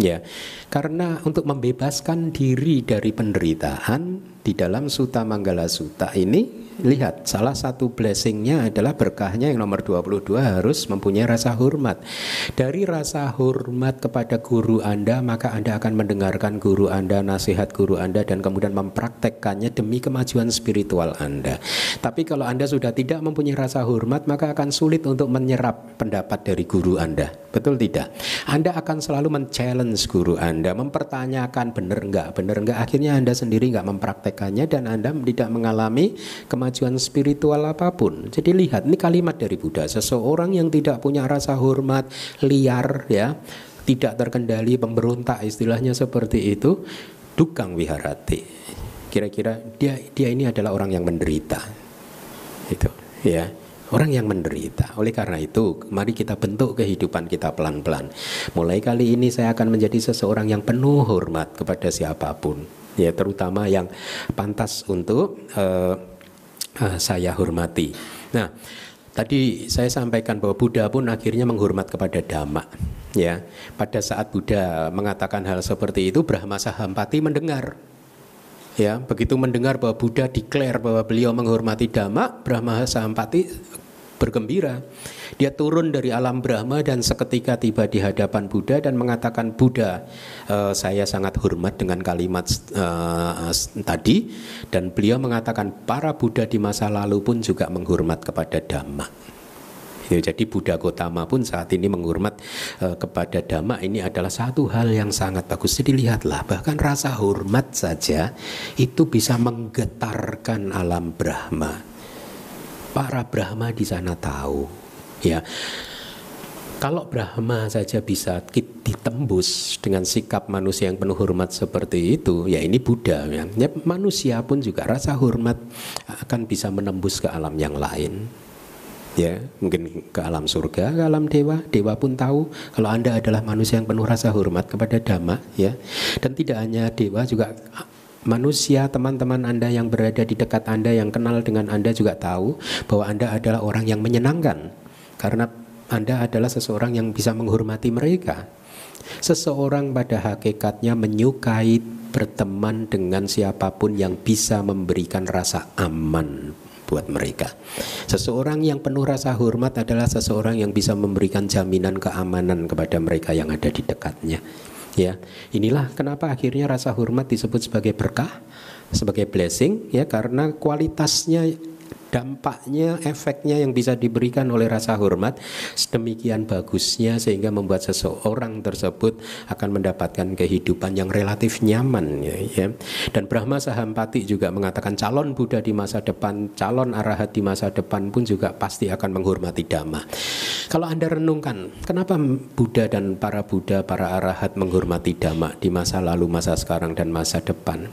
A: ya karena untuk membebaskan diri dari penderitaan di dalam Suta Manggala Suta ini lihat salah satu blessingnya adalah berkahnya yang nomor 22 harus mempunyai rasa hormat. Dari rasa hormat kepada guru anda maka anda akan mendengarkan guru anda nasihat guru anda dan kemudian mempraktekkannya demi kemajuan spiritual anda. Tapi kalau anda sudah tidak mempunyai rasa hormat maka akan sulit untuk menyerap pendapat dari guru anda. Betul tidak? Anda akan selalu men-challenge guru anda mempertanyakan benar enggak benar enggak akhirnya anda sendiri enggak mempraktekkannya dan anda tidak mengalami kemajuan kemajuan spiritual apa pun. Jadi lihat ini kalimat dari Buddha, seseorang yang tidak punya rasa hormat, liar ya, tidak terkendali, pemberontak istilahnya seperti itu, dukang wiharati. Kira-kira dia dia ini adalah orang yang menderita. Itu ya orang yang menderita. Oleh karena itu, mari kita bentuk kehidupan kita pelan-pelan. Mulai kali ini saya akan menjadi seseorang yang penuh hormat kepada siapa pun, ya terutama yang pantas untuk uh, uh, saya hormati. Nah, tadi saya sampaikan bahwa Buddha pun akhirnya menghormat kepada Dhamma. Ya, pada saat Buddha mengatakan hal seperti itu, Brahma Sahampati mendengar. Ya, begitu mendengar bahwa Buddha declare bahwa beliau menghormati Dhamma, Brahma Sahampati bergembira. Dia turun dari alam Brahma dan seketika tiba di hadapan Buddha dan mengatakan Buddha, e, saya sangat hormat dengan kalimat uh, tadi dan beliau mengatakan para Buddha di masa lalu pun juga menghormat kepada Dhamma. Ya, jadi Buddha Gotama pun saat ini menghormat uh, kepada Dhamma ini adalah satu hal yang sangat bagus. Jadi lihatlah bahkan rasa hormat saja itu bisa menggetarkan alam Brahma para Brahma di sana tahu ya kalau Brahma saja bisa ditembus dengan sikap manusia yang penuh hormat seperti itu, ya ini Buddha. Ya. ya. manusia pun juga rasa hormat akan bisa menembus ke alam yang lain. Ya, mungkin ke alam surga, ke alam dewa. Dewa pun tahu kalau Anda adalah manusia yang penuh rasa hormat kepada Dhamma, ya. Dan tidak hanya dewa juga manusia, teman-teman Anda yang berada di dekat Anda, yang kenal dengan Anda juga tahu bahwa Anda adalah orang yang menyenangkan. Karena Anda adalah seseorang yang bisa menghormati mereka. Seseorang pada hakikatnya menyukai berteman dengan siapa pun yang bisa memberikan rasa aman buat mereka. Seseorang yang penuh rasa hormat adalah seseorang yang bisa memberikan jaminan keamanan kepada mereka yang ada di dekatnya. Ya, inilah kenapa akhirnya rasa hormat disebut sebagai berkah, sebagai blessing ya karena kualitasnya dampaknya, efeknya yang bisa diberikan oleh rasa hormat sedemikian bagusnya sehingga membuat seseorang tersebut akan mendapatkan kehidupan yang relatif nyaman ya, ya. Dan Brahma Sahampati juga mengatakan calon Buddha di masa depan, calon arahat di masa depan pun juga pasti akan menghormati dhamma. Kalau Anda renungkan, kenapa Buddha dan para Buddha, para arahat menghormati dhamma di masa lalu, masa sekarang dan masa depan?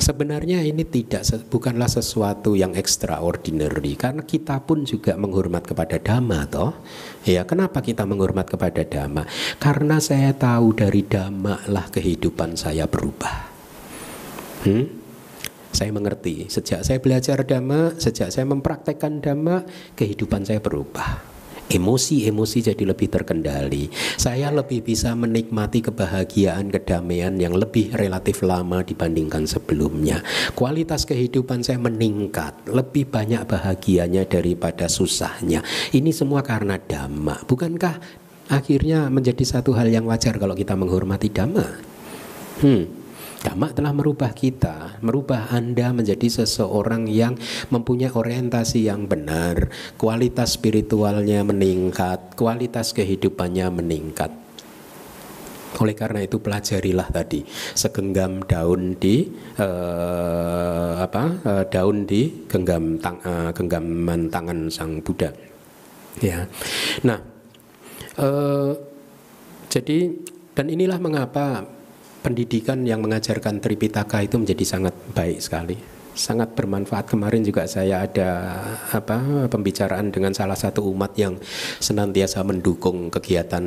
A: Sebenarnya ini tidak bukanlah sesuatu yang extraordinary karena kita pun juga menghormat kepada dhamma toh. Ya, kenapa kita menghormat kepada dhamma? Karena saya tahu dari dhamma lah kehidupan saya berubah. Hmm? Saya mengerti sejak saya belajar dhamma, sejak saya mempraktekkan dhamma, kehidupan saya berubah emosi-emosi jadi lebih terkendali. Saya lebih bisa menikmati kebahagiaan, kedamaian yang lebih relatif lama dibandingkan sebelumnya. Kualitas kehidupan saya meningkat, lebih banyak bahagianya daripada susahnya. Ini semua karena dhamma. Bukankah akhirnya menjadi satu hal yang wajar kalau kita menghormati dhamma? Hmm. Dhamma telah merubah kita, merubah Anda menjadi seseorang yang mempunyai orientasi yang benar, kualitas spiritualnya meningkat, kualitas kehidupannya meningkat. Oleh karena itu pelajarilah tadi segenggam daun di uh, apa uh, daun di genggam tang, uh, genggaman tangan sang Buddha. Ya, nah uh, jadi dan inilah mengapa pendidikan yang mengajarkan Tripitaka itu menjadi sangat baik sekali sangat bermanfaat. Kemarin juga saya ada apa pembicaraan dengan salah satu umat yang senantiasa mendukung kegiatan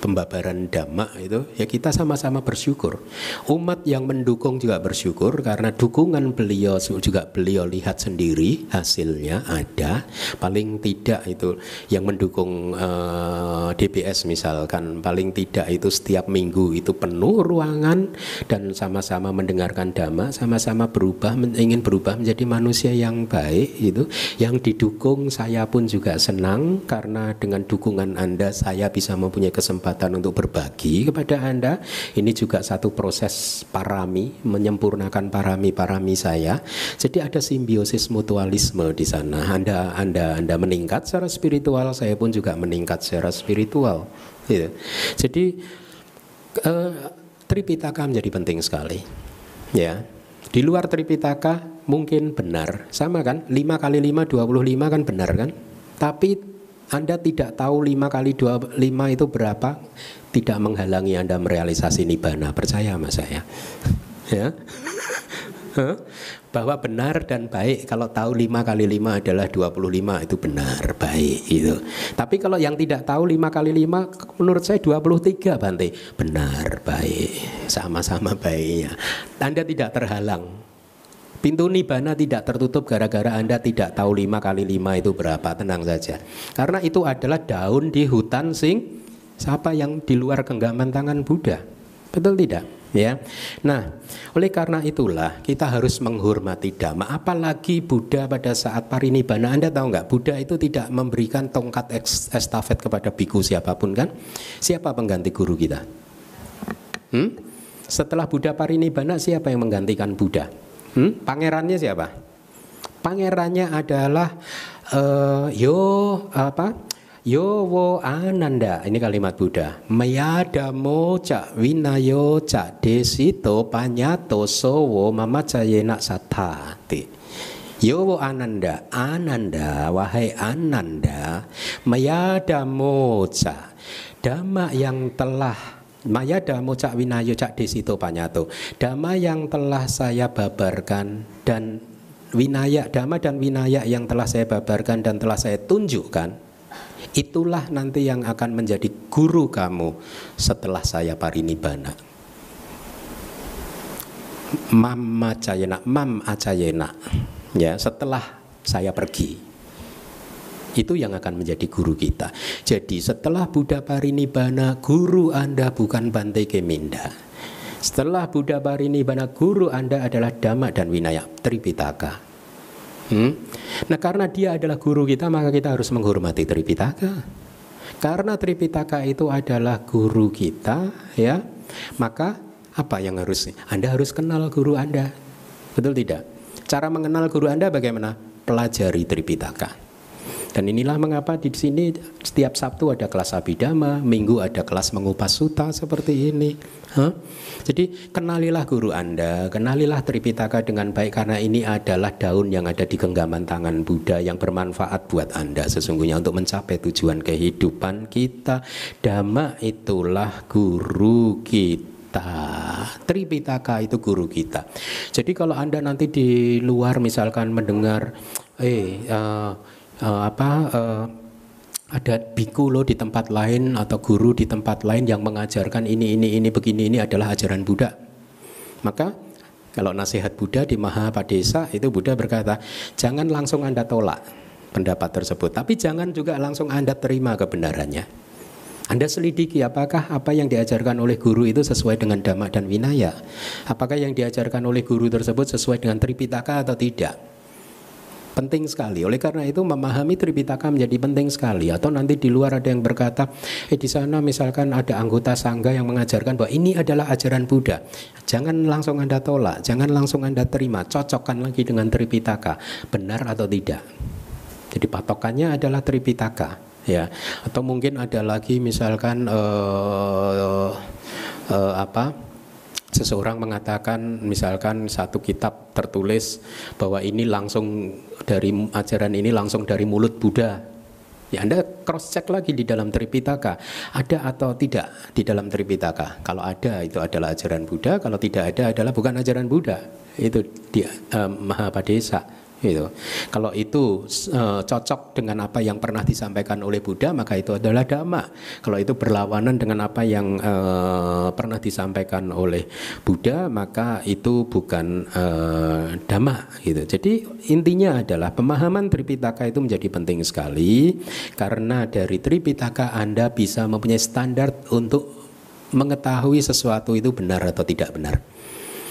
A: pembabaran dhamma itu. Ya kita sama-sama bersyukur. Umat yang mendukung juga bersyukur karena dukungan beliau juga beliau lihat sendiri hasilnya ada. Paling tidak itu yang mendukung eh, DBS misalkan paling tidak itu setiap minggu itu penuh ruangan dan sama-sama mendengarkan dhamma, sama-sama berubah berubah ingin berubah menjadi manusia yang baik itu yang didukung saya pun juga senang karena dengan dukungan Anda saya bisa mempunyai kesempatan untuk berbagi kepada Anda. Ini juga satu proses parami menyempurnakan parami-parami saya. Jadi ada simbiosis mutualisme di sana. Anda Anda Anda meningkat secara spiritual saya pun juga meningkat secara spiritual gitu. jadi uh, Tripitaka menjadi penting sekali ya di luar Tripitaka mungkin benar. Sama kan? 5 kali 5 25 kan benar kan? Tapi Anda tidak tahu 5 kali 25 itu berapa tidak menghalangi Anda merealisasi nibbana. Percaya sama saya. ya bahwa benar dan baik. Kalau tahu 5 kali 5 adalah 25 itu benar baik itu tapi kalau yang tidak tahu 5 kali 5 menurut saya 23 Bante. Benar baik sama-sama baiknya. Anda tidak terhalang. Pintu nibana tidak tertutup gara-gara Anda tidak tahu 5 kali 5 itu berapa Tenang saja. Karena itu adalah daun di hutan sing Siapa yang di luar genggaman tangan Buddha? Betul tidak? Ya. Nah, oleh karena itulah kita harus menghormati dhamma. Apalagi Buddha pada saat parinibbana, Anda tahu nggak? Buddha itu tidak memberikan tongkat estafet kepada biku siapa pun kan? Siapa pengganti guru kita? Hmm? Setelah Buddha parinibbana, siapa yang menggantikan Buddha? Hmm? Pangerannya siapa? Pangerannya adalah uh, yo apa? Yo wo ananda ini kalimat Buddha. Mayadamo ca winayo ca desito panyato sowo mama cayena satati. Yo wo ananda, ananda, wahai ananda, mayadamo ca. Dhamma yang telah Maya damo cak winayo cak desito panyato Dhamma yang telah saya babarkan dan winaya Dhamma dan winaya yang telah saya babarkan dan telah saya tunjukkan Itulah nanti yang akan menjadi guru kamu setelah saya parinibbana. Mam acayena, mam acayena. Ya, setelah saya pergi. Itu yang akan menjadi guru kita. Jadi setelah Buddha Parinibbana, guru Anda bukan Bante Keminda. Setelah Buddha Parinibbana, guru Anda adalah Dhamma dan Winaya, Tripitaka. Hmm? Nah karena dia adalah guru kita, maka kita harus menghormati Tripitaka. Karena Tripitaka itu adalah guru kita, ya, maka apa yang harus Anda harus kenal guru Anda. Betul tidak? Cara mengenal guru Anda bagaimana? Pelajari Tripitaka. Dan inilah mengapa di sini setiap Sabtu ada kelas Abidama, Minggu ada kelas mengupas suta seperti ini. Huh? Jadi kenalilah guru Anda, kenalilah Tripitaka dengan baik karena ini adalah daun yang ada di genggaman tangan Buddha yang bermanfaat buat Anda sesungguhnya untuk mencapai tujuan kehidupan kita. Dhamma itulah guru kita. Tripitaka itu guru kita. Jadi kalau Anda nanti di luar misalkan mendengar eh uh, uh, apa uh, ada biku lo di tempat lain atau guru di tempat lain yang mengajarkan ini ini ini begini ini adalah ajaran Buddha. Maka kalau nasihat Buddha di Mahapadesa itu Buddha berkata, jangan langsung Anda tolak pendapat tersebut, tapi jangan juga langsung Anda terima kebenarannya. Anda selidiki apakah apa yang diajarkan oleh guru itu sesuai dengan dhamma dan winaya? Apakah yang diajarkan oleh guru tersebut sesuai dengan tripitaka atau tidak? Penting sekali. Oleh karena itu memahami Tripitaka menjadi penting sekali. Atau nanti di luar ada yang berkata, eh di sana misalkan ada anggota sangga yang mengajarkan bahwa ini adalah ajaran Buddha. Jangan langsung Anda tolak, jangan langsung Anda terima, cocokkan lagi dengan Tripitaka, benar atau tidak. Jadi patokannya adalah Tripitaka, ya. Atau mungkin ada lagi misalkan uh, uh, apa? Seseorang mengatakan misalkan satu kitab tertulis bahwa ini langsung dari ajaran ini langsung dari mulut Buddha. Ya Anda cross check lagi di dalam Tripitaka. Ada atau tidak di dalam Tripitaka? Kalau ada itu adalah ajaran Buddha. Kalau tidak ada adalah bukan ajaran Buddha. Itu di um, Mahapadesa Gitu. Kalau itu uh, cocok dengan apa yang pernah disampaikan oleh Buddha, maka itu adalah dhamma. Kalau itu berlawanan dengan apa yang uh, pernah disampaikan oleh Buddha, maka itu bukan uh, dhamma. Gitu. Jadi intinya adalah pemahaman Tripitaka itu menjadi penting sekali karena dari Tripitaka Anda bisa mempunyai standar untuk mengetahui sesuatu itu benar atau tidak benar.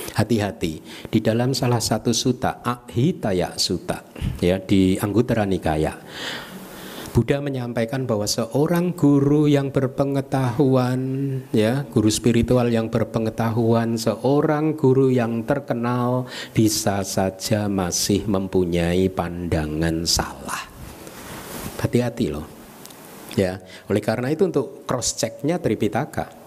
A: Hati-hati di dalam salah satu suta Ahitaya Suta ya di Anggutara Nikaya. Buddha menyampaikan bahwa seorang guru yang berpengetahuan ya, guru spiritual yang berpengetahuan, seorang guru yang terkenal bisa saja masih mempunyai pandangan salah. Hati-hati loh. Ya, oleh karena itu untuk cross checknya Tripitaka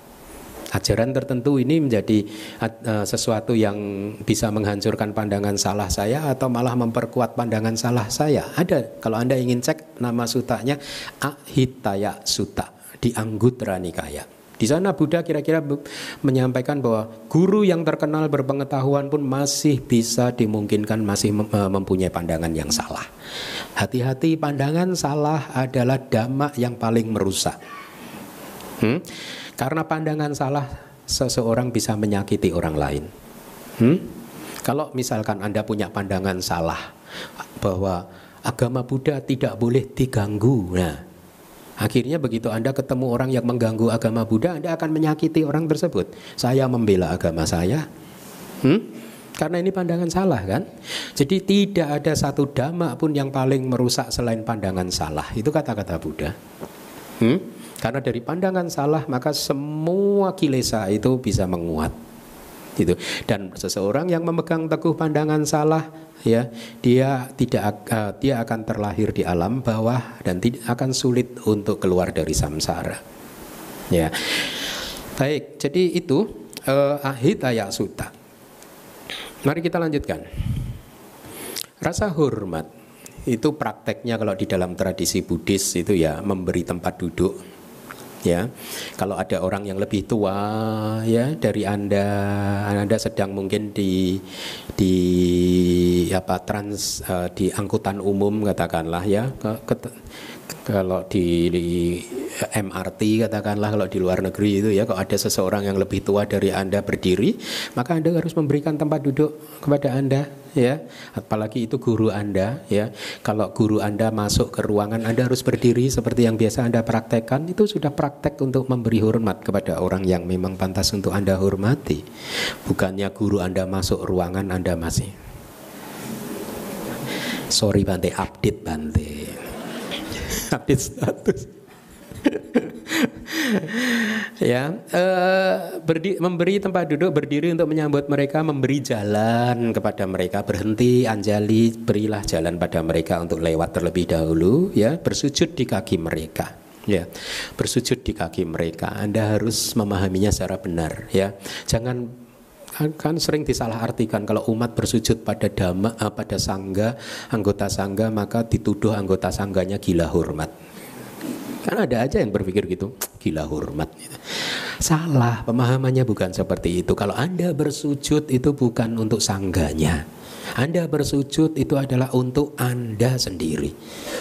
A: ajaran tertentu ini menjadi uh, sesuatu yang bisa menghancurkan pandangan salah saya atau malah memperkuat pandangan salah saya. Ada kalau Anda ingin cek nama sutanya Ahitaya Suta di Anggutra Nikaya. Di sana Buddha kira-kira menyampaikan bahwa guru yang terkenal berpengetahuan pun masih bisa dimungkinkan masih mempunyai pandangan yang salah. Hati-hati pandangan salah adalah dhamma yang paling merusak. Hmm? Karena pandangan salah seseorang bisa menyakiti orang lain. Hmm? Kalau misalkan Anda punya pandangan salah bahwa agama Buddha tidak boleh diganggu. Nah, akhirnya begitu Anda ketemu orang yang mengganggu agama Buddha, Anda akan menyakiti orang tersebut. Saya membela agama saya. Hmm? Karena ini pandangan salah kan. Jadi tidak ada satu dhamma pun yang paling merusak selain pandangan salah. Itu kata-kata Buddha. Hmm? Karena dari pandangan salah maka semua kilesa itu bisa menguat. Itu. Dan seseorang yang memegang teguh pandangan salah ya, dia tidak uh, dia akan terlahir di alam bawah dan tidak akan sulit untuk keluar dari samsara. Ya. Baik, jadi itu uh, ahitaya sutta. Mari kita lanjutkan. Rasa hormat itu prakteknya kalau di dalam tradisi Buddhis itu ya memberi tempat duduk ya kalau ada orang yang lebih tua ya dari anda anda sedang mungkin di di apa trans uh, di angkutan umum katakanlah ya ke, ke, kalau di, di MRT katakanlah kalau di luar negeri itu ya kalau ada seseorang yang lebih tua dari Anda berdiri, maka Anda harus memberikan tempat duduk kepada Anda ya. Apalagi itu guru Anda ya. Kalau guru Anda masuk ke ruangan Anda harus berdiri seperti yang biasa Anda praktekkan, itu sudah praktek untuk memberi hormat kepada orang yang memang pantas untuk Anda hormati. Bukannya guru Anda masuk ruangan Anda masih Sorry Bante, update Bante. Update status. ya, uh, berdi, memberi tempat duduk berdiri untuk menyambut mereka, memberi jalan kepada mereka, berhenti, anjali, berilah jalan pada mereka untuk lewat terlebih dahulu, ya, bersujud di kaki mereka. Ya, bersujud di kaki mereka. Anda harus memahaminya secara benar, ya. Jangan kan, kan sering disalahartikan kalau umat bersujud pada dhamma eh, pada sangga anggota sangga maka dituduh anggota sangganya gila hormat. Kan ada aja yang berpikir gitu gila hormat. Salah pemahamannya bukan seperti itu. Kalau anda bersujud itu bukan untuk sangganya anda bersujud itu adalah untuk Anda sendiri.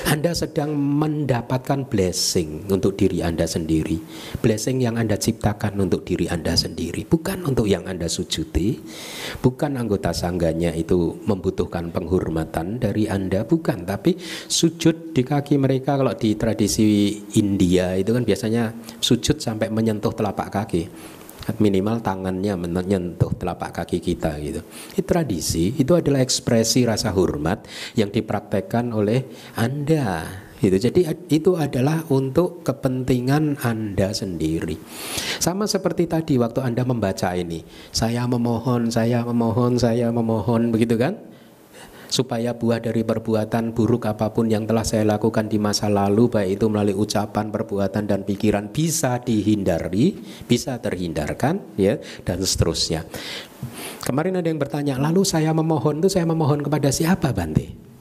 A: Anda sedang mendapatkan blessing untuk diri Anda sendiri. Blessing yang Anda ciptakan untuk diri Anda sendiri, bukan untuk yang Anda sujudi. Bukan anggota sangganya itu membutuhkan penghormatan dari Anda, bukan, tapi sujud di kaki mereka kalau di tradisi India itu kan biasanya sujud sampai menyentuh telapak kaki minimal tangannya menyentuh telapak kaki kita gitu. Itu tradisi, itu adalah ekspresi rasa hormat yang dipraktekkan oleh Anda. Gitu. Jadi itu adalah untuk kepentingan Anda sendiri. Sama seperti tadi waktu Anda membaca ini, saya memohon, saya memohon, saya memohon begitu kan? Supaya buah dari perbuatan buruk apa pun yang telah saya lakukan di masa lalu baik itu melalui ucapan, perbuatan dan pikiran bisa dihindari, bisa terhindarkan ya dan seterusnya. Kemarin ada yang bertanya, lalu saya memohon itu saya memohon kepada siapa Bante?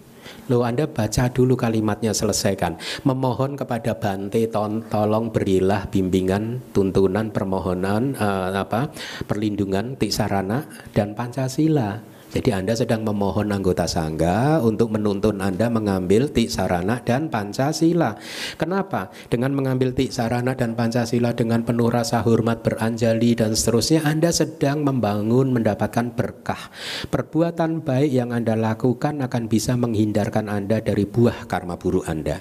A: Lo Anda baca dulu kalimatnya selesaikan. Memohon kepada Bante tolong berilah bimbingan, tuntunan, permohonan uh, apa? perlindungan, tisarana dan Pancasila. Jadi Anda sedang memohon anggota sangga untuk menuntun Anda mengambil sarana dan Pancasila. Kenapa? Dengan mengambil sarana dan Pancasila dengan penuh rasa hormat beranjali dan seterusnya Anda sedang membangun mendapatkan berkah. Perbuatan baik yang Anda lakukan akan bisa menghindarkan Anda dari buah karma buruk Anda.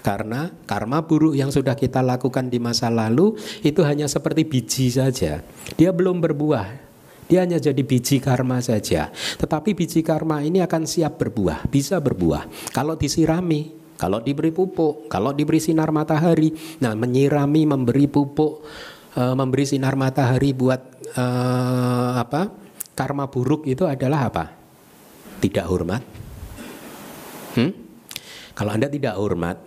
A: Karena karma buruk yang sudah kita lakukan di masa lalu itu hanya seperti biji saja. Dia belum berbuah, dia hanya jadi biji karma saja. Tetapi biji karma ini akan siap berbuah, bisa berbuah. Kalau disirami, kalau diberi pupuk, kalau diberi sinar matahari. Nah, menyirami, memberi pupuk, e, memberi sinar matahari buat e, apa? Karma buruk itu adalah apa? Tidak hormat. Hmm? Kalau Anda tidak hormat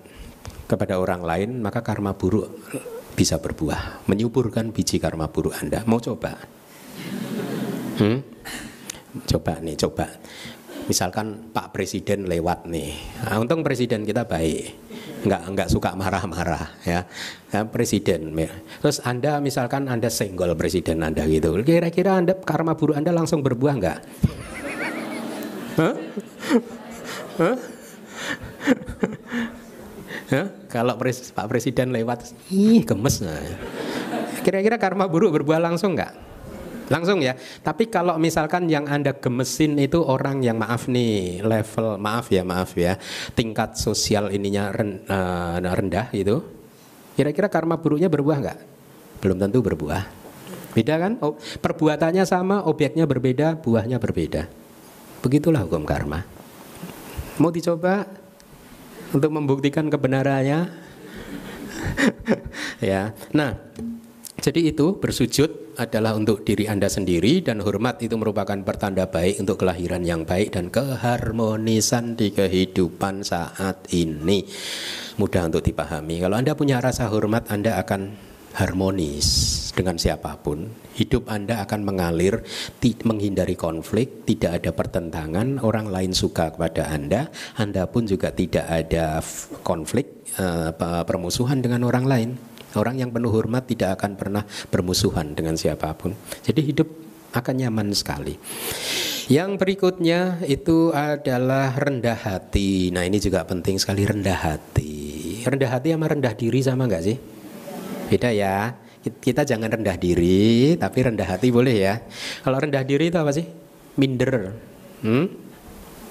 A: kepada orang lain, maka karma buruk bisa berbuah, menyuburkan biji karma buruk Anda. Mau coba? Hmm? Coba nih, coba. Misalkan Pak Presiden lewat nih, nah, untung Presiden kita baik, nggak nggak suka marah-marah ya. ya. Presiden, terus Anda misalkan Anda senggol Presiden Anda gitu, kira-kira Anda karma buruk Anda langsung berbuah nggak? Hah? Hah? Ya, kalau pres, Pak Presiden lewat, ih gemes nah. Kira-kira karma buruk berbuah langsung nggak? Langsung ya. Tapi kalau misalkan yang Anda gemesin itu orang yang maaf nih, level maaf ya, maaf ya, tingkat sosial ininya eh, rendah itu. Kira-kira karma buruknya berbuah nggak? Belum tentu berbuah. Beda kan? Oh, perbuatannya sama, objeknya berbeda, buahnya berbeda. Begitulah hukum karma. Mau dicoba untuk membuktikan kebenarannya? ya. Nah, jadi itu bersujud adalah untuk diri Anda sendiri dan hormat itu merupakan pertanda baik untuk kelahiran yang baik dan keharmonisan di kehidupan saat ini. Mudah untuk dipahami. Kalau Anda punya rasa hormat, Anda akan harmonis dengan siapa pun. Hidup Anda akan mengalir, menghindari konflik, tidak ada pertentangan, orang lain suka kepada Anda, Anda pun juga tidak ada konflik, eh, permusuhan dengan orang lain. Orang yang penuh hormat tidak akan pernah bermusuhan dengan siapa pun. Jadi hidup akan nyaman sekali. Yang berikutnya itu adalah rendah hati. Nah ini juga penting sekali rendah hati. Rendah hati sama rendah diri sama nggak sih? Beda ya. Kita jangan rendah diri, tapi rendah hati boleh ya. Kalau rendah diri itu apa sih? Minder. Hmm?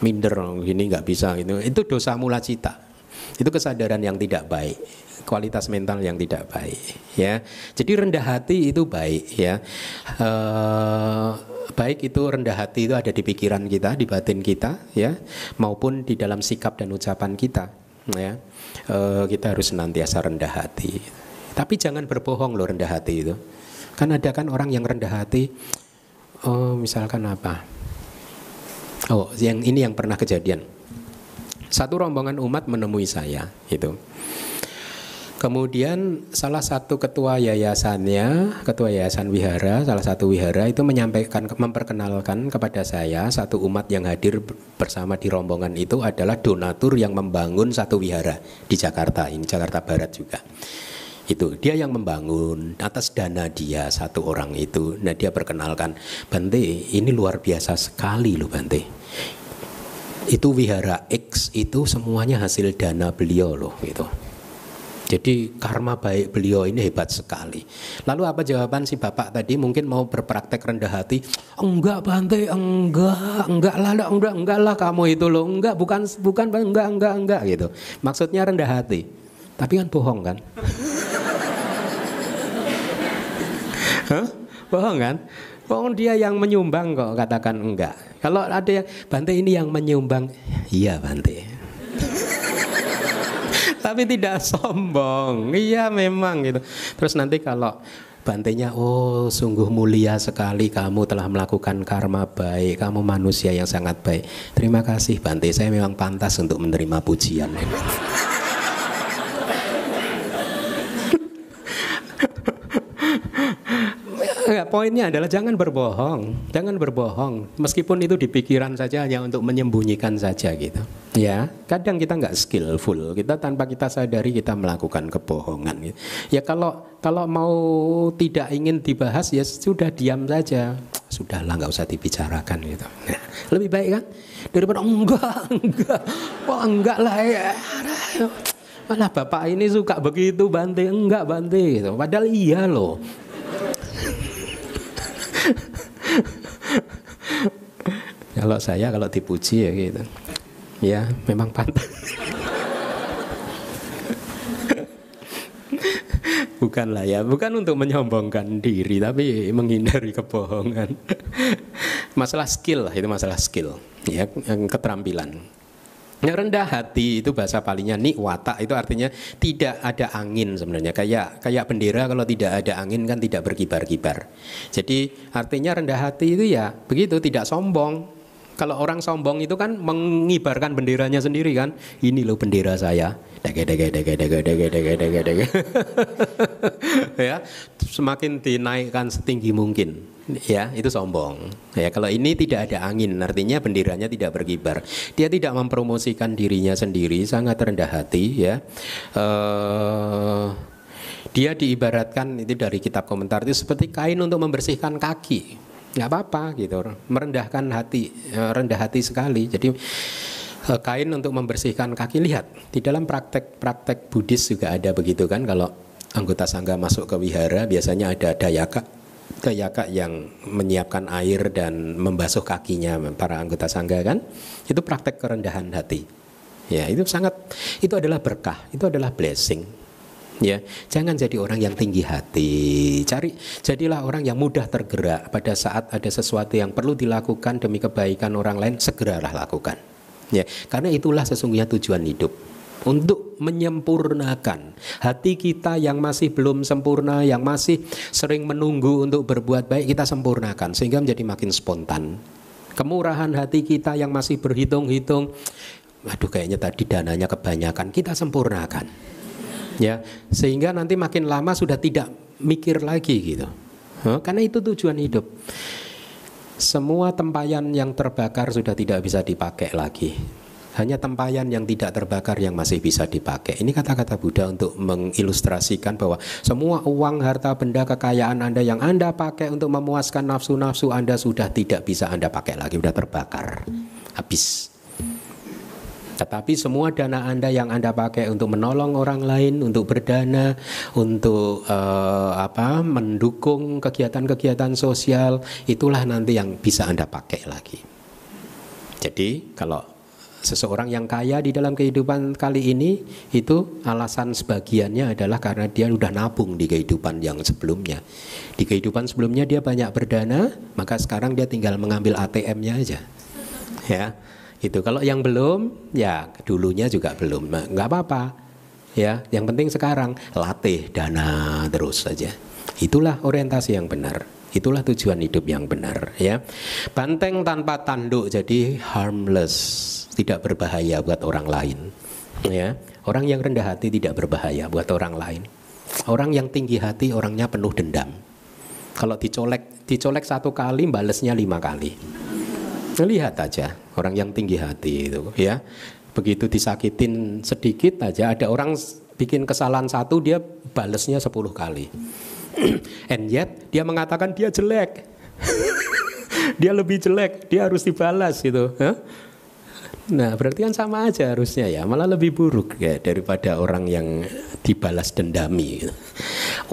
A: Minder, gini nggak bisa gitu. Itu dosa mula cita. Itu kesadaran yang tidak baik kualitas mental yang tidak baik ya. Jadi rendah hati itu baik ya. E, baik itu rendah hati itu ada di pikiran kita di batin kita ya maupun di dalam sikap dan ucapan kita ya. E, kita harus senantiasa rendah hati. Tapi jangan berbohong loh rendah hati itu. Kan ada kan orang yang rendah hati oh misalkan apa? Oh yang ini yang pernah kejadian. Satu rombongan umat menemui saya itu. Kemudian salah satu ketua yayasannya, ketua yayasan wihara, salah satu wihara itu menyampaikan, memperkenalkan kepada saya satu umat yang hadir bersama di rombongan itu adalah donatur yang membangun satu wihara di Jakarta ini, Jakarta Barat juga. Itu dia yang membangun atas dana dia satu orang itu. Nah dia perkenalkan, Bante ini luar biasa sekali loh Bante itu wihara X itu semuanya hasil dana beliau loh gitu. Jadi karma baik beliau ini hebat sekali. Lalu apa jawaban si bapak tadi? Mungkin mau berpraktek rendah hati. Enggak Bante, enggak, enggak lah, enggak, enggak lah kamu itu loh. Enggak, bukan, bukan, enggak, enggak, enggak gitu. Maksudnya rendah hati. Tapi kan bohong kan? Hah? Bohong kan? Bohong dia yang menyumbang kok katakan enggak. Kalau ada yang Bante ini yang menyumbang, iya Bante tapi tidak sombong. Iya memang gitu. Terus nanti kalau bantenya, oh sungguh mulia sekali kamu telah melakukan karma baik, kamu manusia yang sangat baik. Terima kasih Bante, saya memang pantas untuk menerima pujian. Enggak, poinnya adalah jangan berbohong, jangan berbohong. Meskipun itu di pikiran saja hanya untuk menyembunyikan saja gitu. Ya, kadang kita nggak skillful, kita tanpa kita sadari kita melakukan kebohongan. Gitu. Ya kalau kalau mau tidak ingin dibahas ya sudah diam saja. Sudahlah nggak usah dibicarakan gitu. Nah, lebih baik kan daripada enggak enggak, wah enggak lah ya. Malah bapak ini suka begitu Bante, enggak Bante gitu. Padahal iya loh. Kalau saya kalau dipuji ya gitu. Ya, memang pantas. Bukanlah ya, bukan untuk menyombongkan diri tapi menghindari kebohongan. masalah skill lah itu masalah skill, ya, keterampilan. Yang rendah hati itu bahasa palingnya niwata itu artinya tidak ada angin sebenarnya kayak kayak bendera kalau tidak ada angin kan tidak berkibar-kibar. Jadi artinya rendah hati itu ya begitu tidak sombong. Kalau orang sombong itu kan mengibarkan benderanya sendiri kan. Ini loh bendera saya. Dege dege dege dege dege dege dege dege. ya, semakin dinaikkan setinggi mungkin ya itu sombong. Ya kalau ini tidak ada angin artinya benderanya tidak berkibar. Dia tidak mempromosikan dirinya sendiri sangat rendah hati ya. Uh, dia diibaratkan itu dari kitab komentar itu seperti kain untuk membersihkan kaki. Nggak apa-apa gitu. Merendahkan hati eh, rendah hati sekali. Jadi eh, kain untuk membersihkan kaki lihat di dalam praktek-praktek Buddhis juga ada begitu kan? Kalau anggota sangga masuk ke wihara biasanya ada dayaka Dayaka yang menyiapkan air dan membasuh kakinya para anggota sangga kan? Itu praktek kerendahan hati. Ya itu sangat itu adalah berkah itu adalah blessing. Ya jangan jadi orang yang tinggi hati. Cari jadilah orang yang mudah tergerak pada saat ada sesuatu yang perlu dilakukan demi kebaikan orang lain segeralah lakukan. Ya karena itulah sesungguhnya tujuan hidup untuk menyempurnakan hati kita yang masih belum sempurna, yang masih sering menunggu untuk berbuat baik, kita sempurnakan sehingga menjadi makin spontan. Kemurahan hati kita yang masih berhitung-hitung, aduh kayaknya tadi dananya kebanyakan, kita sempurnakan. Ya, sehingga nanti makin lama sudah tidak mikir lagi gitu. Karena itu tujuan hidup. Semua tempayan yang terbakar sudah tidak bisa dipakai lagi hanya tempayan yang tidak terbakar yang masih bisa dipakai. Ini kata-kata Buddha untuk mengilustrasikan bahwa semua uang, harta, benda, kekayaan Anda yang Anda pakai untuk memuaskan nafsu-nafsu Anda sudah tidak bisa Anda pakai lagi, sudah terbakar. Habis. Tetapi semua dana Anda yang Anda pakai untuk menolong orang lain, untuk berdana, untuk uh, apa mendukung kegiatan-kegiatan sosial, itulah nanti yang bisa Anda pakai lagi. Jadi kalau seseorang yang kaya di dalam kehidupan kali ini itu alasan sebagiannya adalah karena dia sudah nabung di kehidupan yang sebelumnya. Di kehidupan sebelumnya dia banyak berdana, maka sekarang dia tinggal mengambil ATM-nya aja. Ya itu kalau yang belum ya dulunya juga belum. Nah, nggak apa-apa. Ya yang penting sekarang latih dana terus saja. Itulah orientasi yang benar. Itulah tujuan hidup yang benar ya. Banteng tanpa tanduk jadi harmless tidak berbahaya buat orang lain ya orang yang rendah hati tidak berbahaya buat orang lain orang yang tinggi hati orangnya penuh dendam kalau dicolek dicolek satu kali balesnya lima kali Lihat aja orang yang tinggi hati itu ya. Begitu disakitin sedikit aja ada orang bikin kesalahan satu dia balesnya 10 kali. And yet dia mengatakan dia jelek. dia lebih jelek, dia harus dibalas gitu. Ya. Nah, berarti kan sama aja harusnya ya, malah lebih buruk ya daripada orang yang dibalas dendami.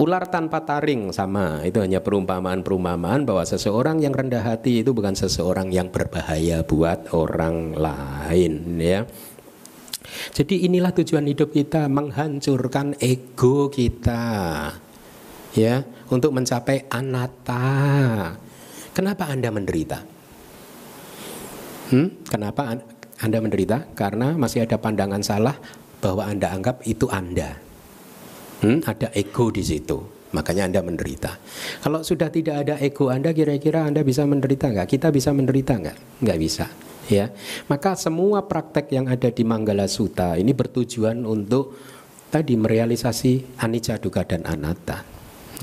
A: Ular tanpa taring sama, itu hanya perumpamaan-perumpamaan bahwa seseorang yang rendah hati itu bukan seseorang yang berbahaya buat orang lain ya. Jadi inilah tujuan hidup kita menghancurkan ego kita ya untuk mencapai anatta. Kenapa Anda menderita? Hmm? Kenapa anda menderita karena masih ada pandangan salah bahwa Anda anggap itu Anda. Hmm, ada ego di situ. Makanya Anda menderita. Kalau sudah tidak ada ego Anda, kira-kira Anda bisa menderita nggak? Kita bisa menderita nggak? Nggak bisa. Ya, maka semua praktek yang ada di Manggala Sutta ini bertujuan untuk tadi merealisasi anicca dukkha dan anatta.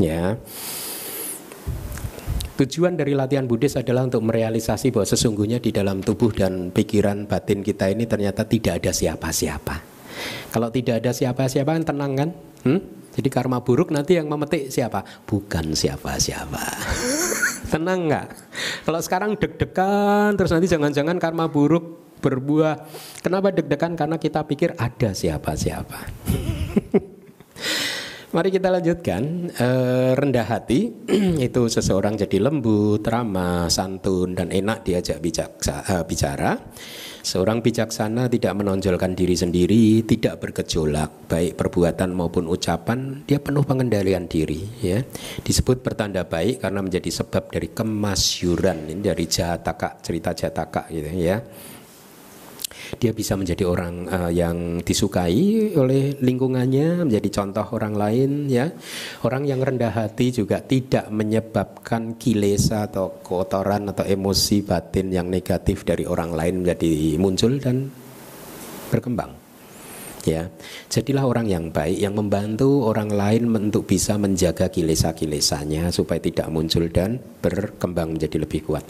A: Ya. Tujuan dari latihan Buddhis adalah untuk merealisasi bahwa sesungguhnya di dalam tubuh dan pikiran batin kita ini ternyata tidak ada siapa-siapa. Kalau tidak ada siapa-siapa kan tenang kan? Hmm? Jadi karma buruk nanti yang memetik siapa? Bukan siapa-siapa. tenang nggak? Kalau sekarang deg-degan terus nanti jangan-jangan karma buruk berbuah. Kenapa deg-degan? Karena kita pikir ada siapa-siapa. Mari kita lanjutkan. E, rendah hati itu seseorang jadi lembut, ramah, santun dan enak diajak bijaksa, e, bicara. Seorang bijaksana tidak menonjolkan diri sendiri, tidak bergejolak, baik perbuatan maupun ucapan, dia penuh pengendalian diri. Ya, disebut bertanda baik karena menjadi sebab dari kemasyuran ini dari jataka cerita jataka gitu ya dia bisa menjadi orang uh, yang disukai oleh lingkungannya, menjadi contoh orang lain ya. Orang yang rendah hati juga tidak menyebabkan kilesa atau kotoran atau emosi batin yang negatif dari orang lain menjadi muncul dan berkembang. Ya, jadilah orang yang baik yang membantu orang lain untuk bisa menjaga kilesa-kilesanya supaya tidak muncul dan berkembang menjadi lebih kuat.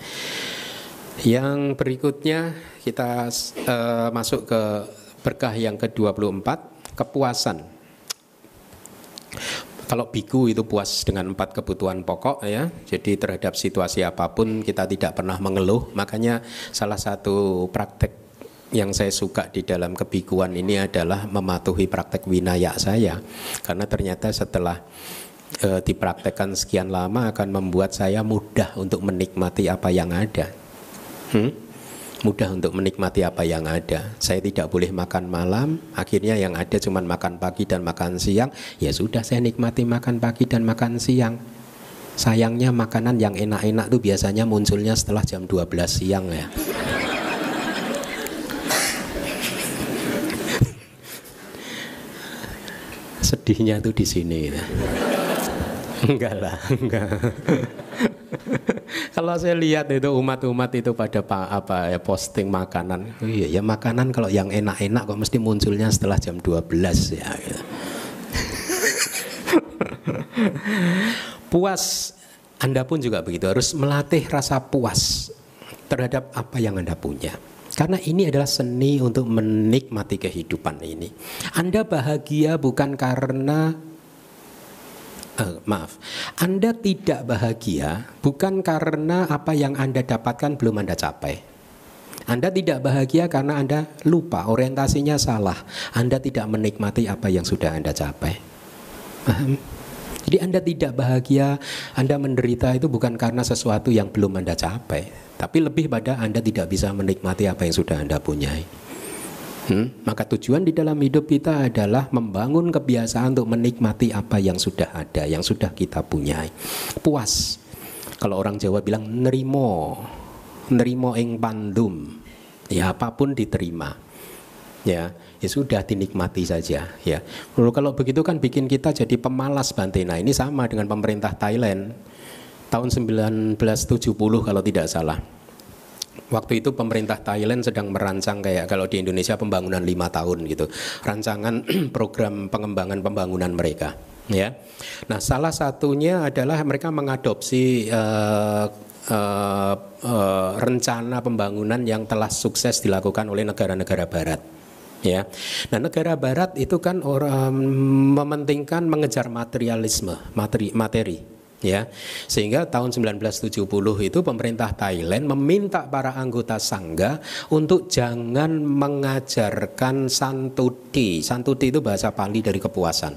A: Yang berikutnya kita uh, masuk ke berkah yang ke-24, kepuasan. Kalau biku itu puas dengan empat kebutuhan pokok ya. Jadi terhadap situasi apa pun kita tidak pernah mengeluh. Makanya salah satu praktek yang saya suka di dalam kebikuan ini adalah mematuhi praktek winaya saya. Karena ternyata setelah e, dipraktekkan sekian lama akan membuat saya mudah untuk menikmati apa yang ada hmm? mudah untuk menikmati apa yang ada. Saya tidak boleh makan malam, akhirnya yang ada cuma makan pagi dan makan siang. Ya sudah saya nikmati makan pagi dan makan siang. Sayangnya makanan yang enak-enak tuh biasanya munculnya setelah jam 12 siang ya. Sedihnya tuh di sini. Ya. Enggak lah, enggak. Kalau saya lihat itu umat-umat itu pada apa ya posting makanan. Oh iya ya makanan kalau yang enak-enak kok mesti munculnya setelah jam 12 ya. Gitu. puas Anda pun juga begitu harus melatih rasa puas terhadap apa yang Anda punya. Karena ini adalah seni untuk menikmati kehidupan ini. Anda bahagia bukan karena uh, maaf, Anda tidak bahagia bukan karena apa yang Anda dapatkan belum Anda capai. Anda tidak bahagia karena Anda lupa, orientasinya salah. Anda tidak menikmati apa yang sudah Anda capai. Paham? Jadi Anda tidak bahagia, Anda menderita itu bukan karena sesuatu yang belum Anda capai, tapi lebih pada Anda tidak bisa menikmati apa yang sudah Anda punyai. Hmm? Maka tujuan di dalam hidup kita adalah membangun kebiasaan untuk menikmati apa yang sudah ada, yang sudah kita punyai. Puas. Kalau orang Jawa bilang nerimo, nerimo ing pandum. Ya apa pun diterima. Ya, ya sudah dinikmati saja ya. Lalu kalau begitu kan bikin kita jadi pemalas Bante. Nah, ini sama dengan pemerintah Thailand tahun 1970 kalau tidak salah. Waktu itu pemerintah Thailand sedang merancang kayak kalau di Indonesia pembangunan lima tahun gitu, rancangan program pengembangan pembangunan mereka ya. Nah, salah satunya adalah mereka mengadopsi uh, uh, uh, rencana pembangunan yang telah sukses dilakukan oleh negara-negara Barat. Ya, nah negara Barat itu kan orang mementingkan mengejar materialisme, materi, materi, ya. Sehingga tahun 1970 itu pemerintah Thailand meminta para anggota sangga untuk jangan mengajarkan santuti. Santuti itu bahasa Pali dari kepuasan.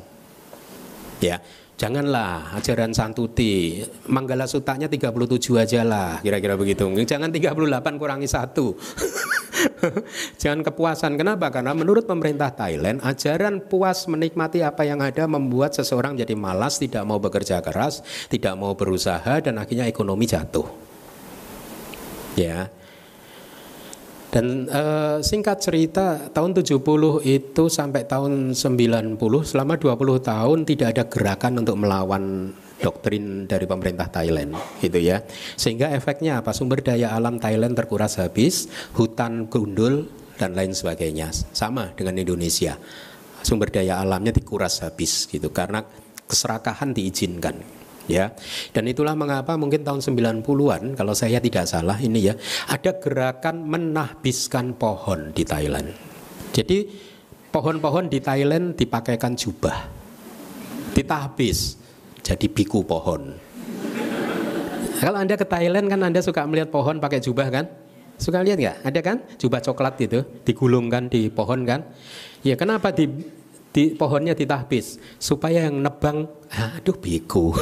A: Ya Janganlah ajaran santuti. Manggala sutanya 37 aja lah Kira-kira begitu. Jangan 38 kurangi satu Jangan kepuasan. Kenapa? Karena menurut pemerintah Thailand Ajaran puas menikmati apa yang ada Membuat seseorang jadi malas Tidak mau bekerja keras Tidak mau berusaha Dan akhirnya ekonomi jatuh. Ya. Dan uh, singkat cerita tahun 70 itu sampai tahun 90 selama 20 tahun tidak ada gerakan untuk melawan doktrin dari pemerintah Thailand gitu ya. Sehingga efeknya apa? Sumber daya alam Thailand terkuras habis, hutan gundul dan lain sebagainya. Sama dengan Indonesia. Sumber daya alamnya dikuras habis gitu karena keserakahan diizinkan ya. Dan itulah mengapa mungkin tahun 90-an kalau saya tidak salah ini ya, ada gerakan menahbiskan pohon di Thailand. Jadi pohon-pohon di Thailand dipakaikan jubah. Ditahbis jadi biku pohon. Kalau Anda ke Thailand kan Anda suka melihat pohon pakai jubah kan? Suka lihat nggak? Ada kan? Jubah coklat itu digulungkan di pohon kan? Ya kenapa di di pohonnya ditahbis supaya yang nebang aduh biku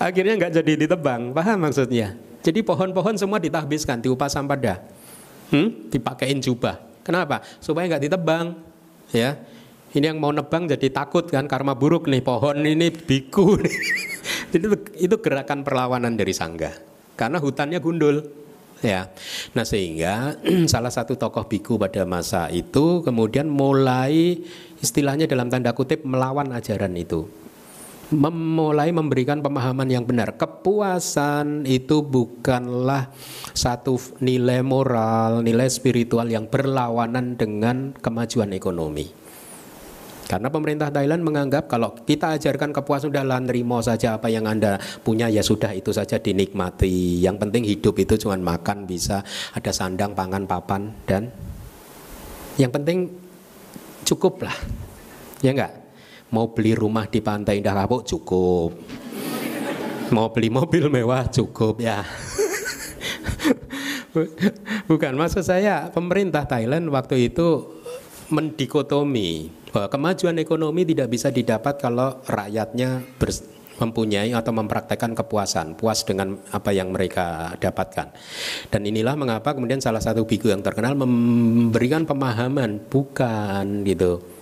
A: akhirnya nggak jadi ditebang paham maksudnya jadi pohon-pohon semua ditahbiskan diupah sampah hmm? dipakein jubah kenapa supaya nggak ditebang ya ini yang mau nebang jadi takut kan karma buruk nih pohon ini biku jadi itu gerakan perlawanan dari sangga karena hutannya gundul ya. Nah sehingga salah satu tokoh biku pada masa itu kemudian mulai istilahnya dalam tanda kutip melawan ajaran itu. Memulai memberikan pemahaman yang benar. Kepuasan itu bukanlah satu nilai moral, nilai spiritual yang berlawanan dengan kemajuan ekonomi. Karena pemerintah Thailand menganggap kalau kita ajarkan kepuasan sudah nerimo saja apa yang Anda punya ya sudah itu saja dinikmati. Yang penting hidup itu cuma makan bisa ada sandang, pangan, papan dan yang penting cukup lah. Ya enggak? Mau beli rumah di pantai Indah Kapuk cukup. Mau beli mobil mewah cukup ya. Bukan maksud saya pemerintah Thailand waktu itu mendikotomi bahwa kemajuan ekonomi tidak bisa didapat kalau rakyatnya mempunyai atau mempraktekkan kepuasan, puas dengan apa yang mereka dapatkan. Dan inilah mengapa kemudian salah satu biku yang terkenal memberikan pemahaman bukan gitu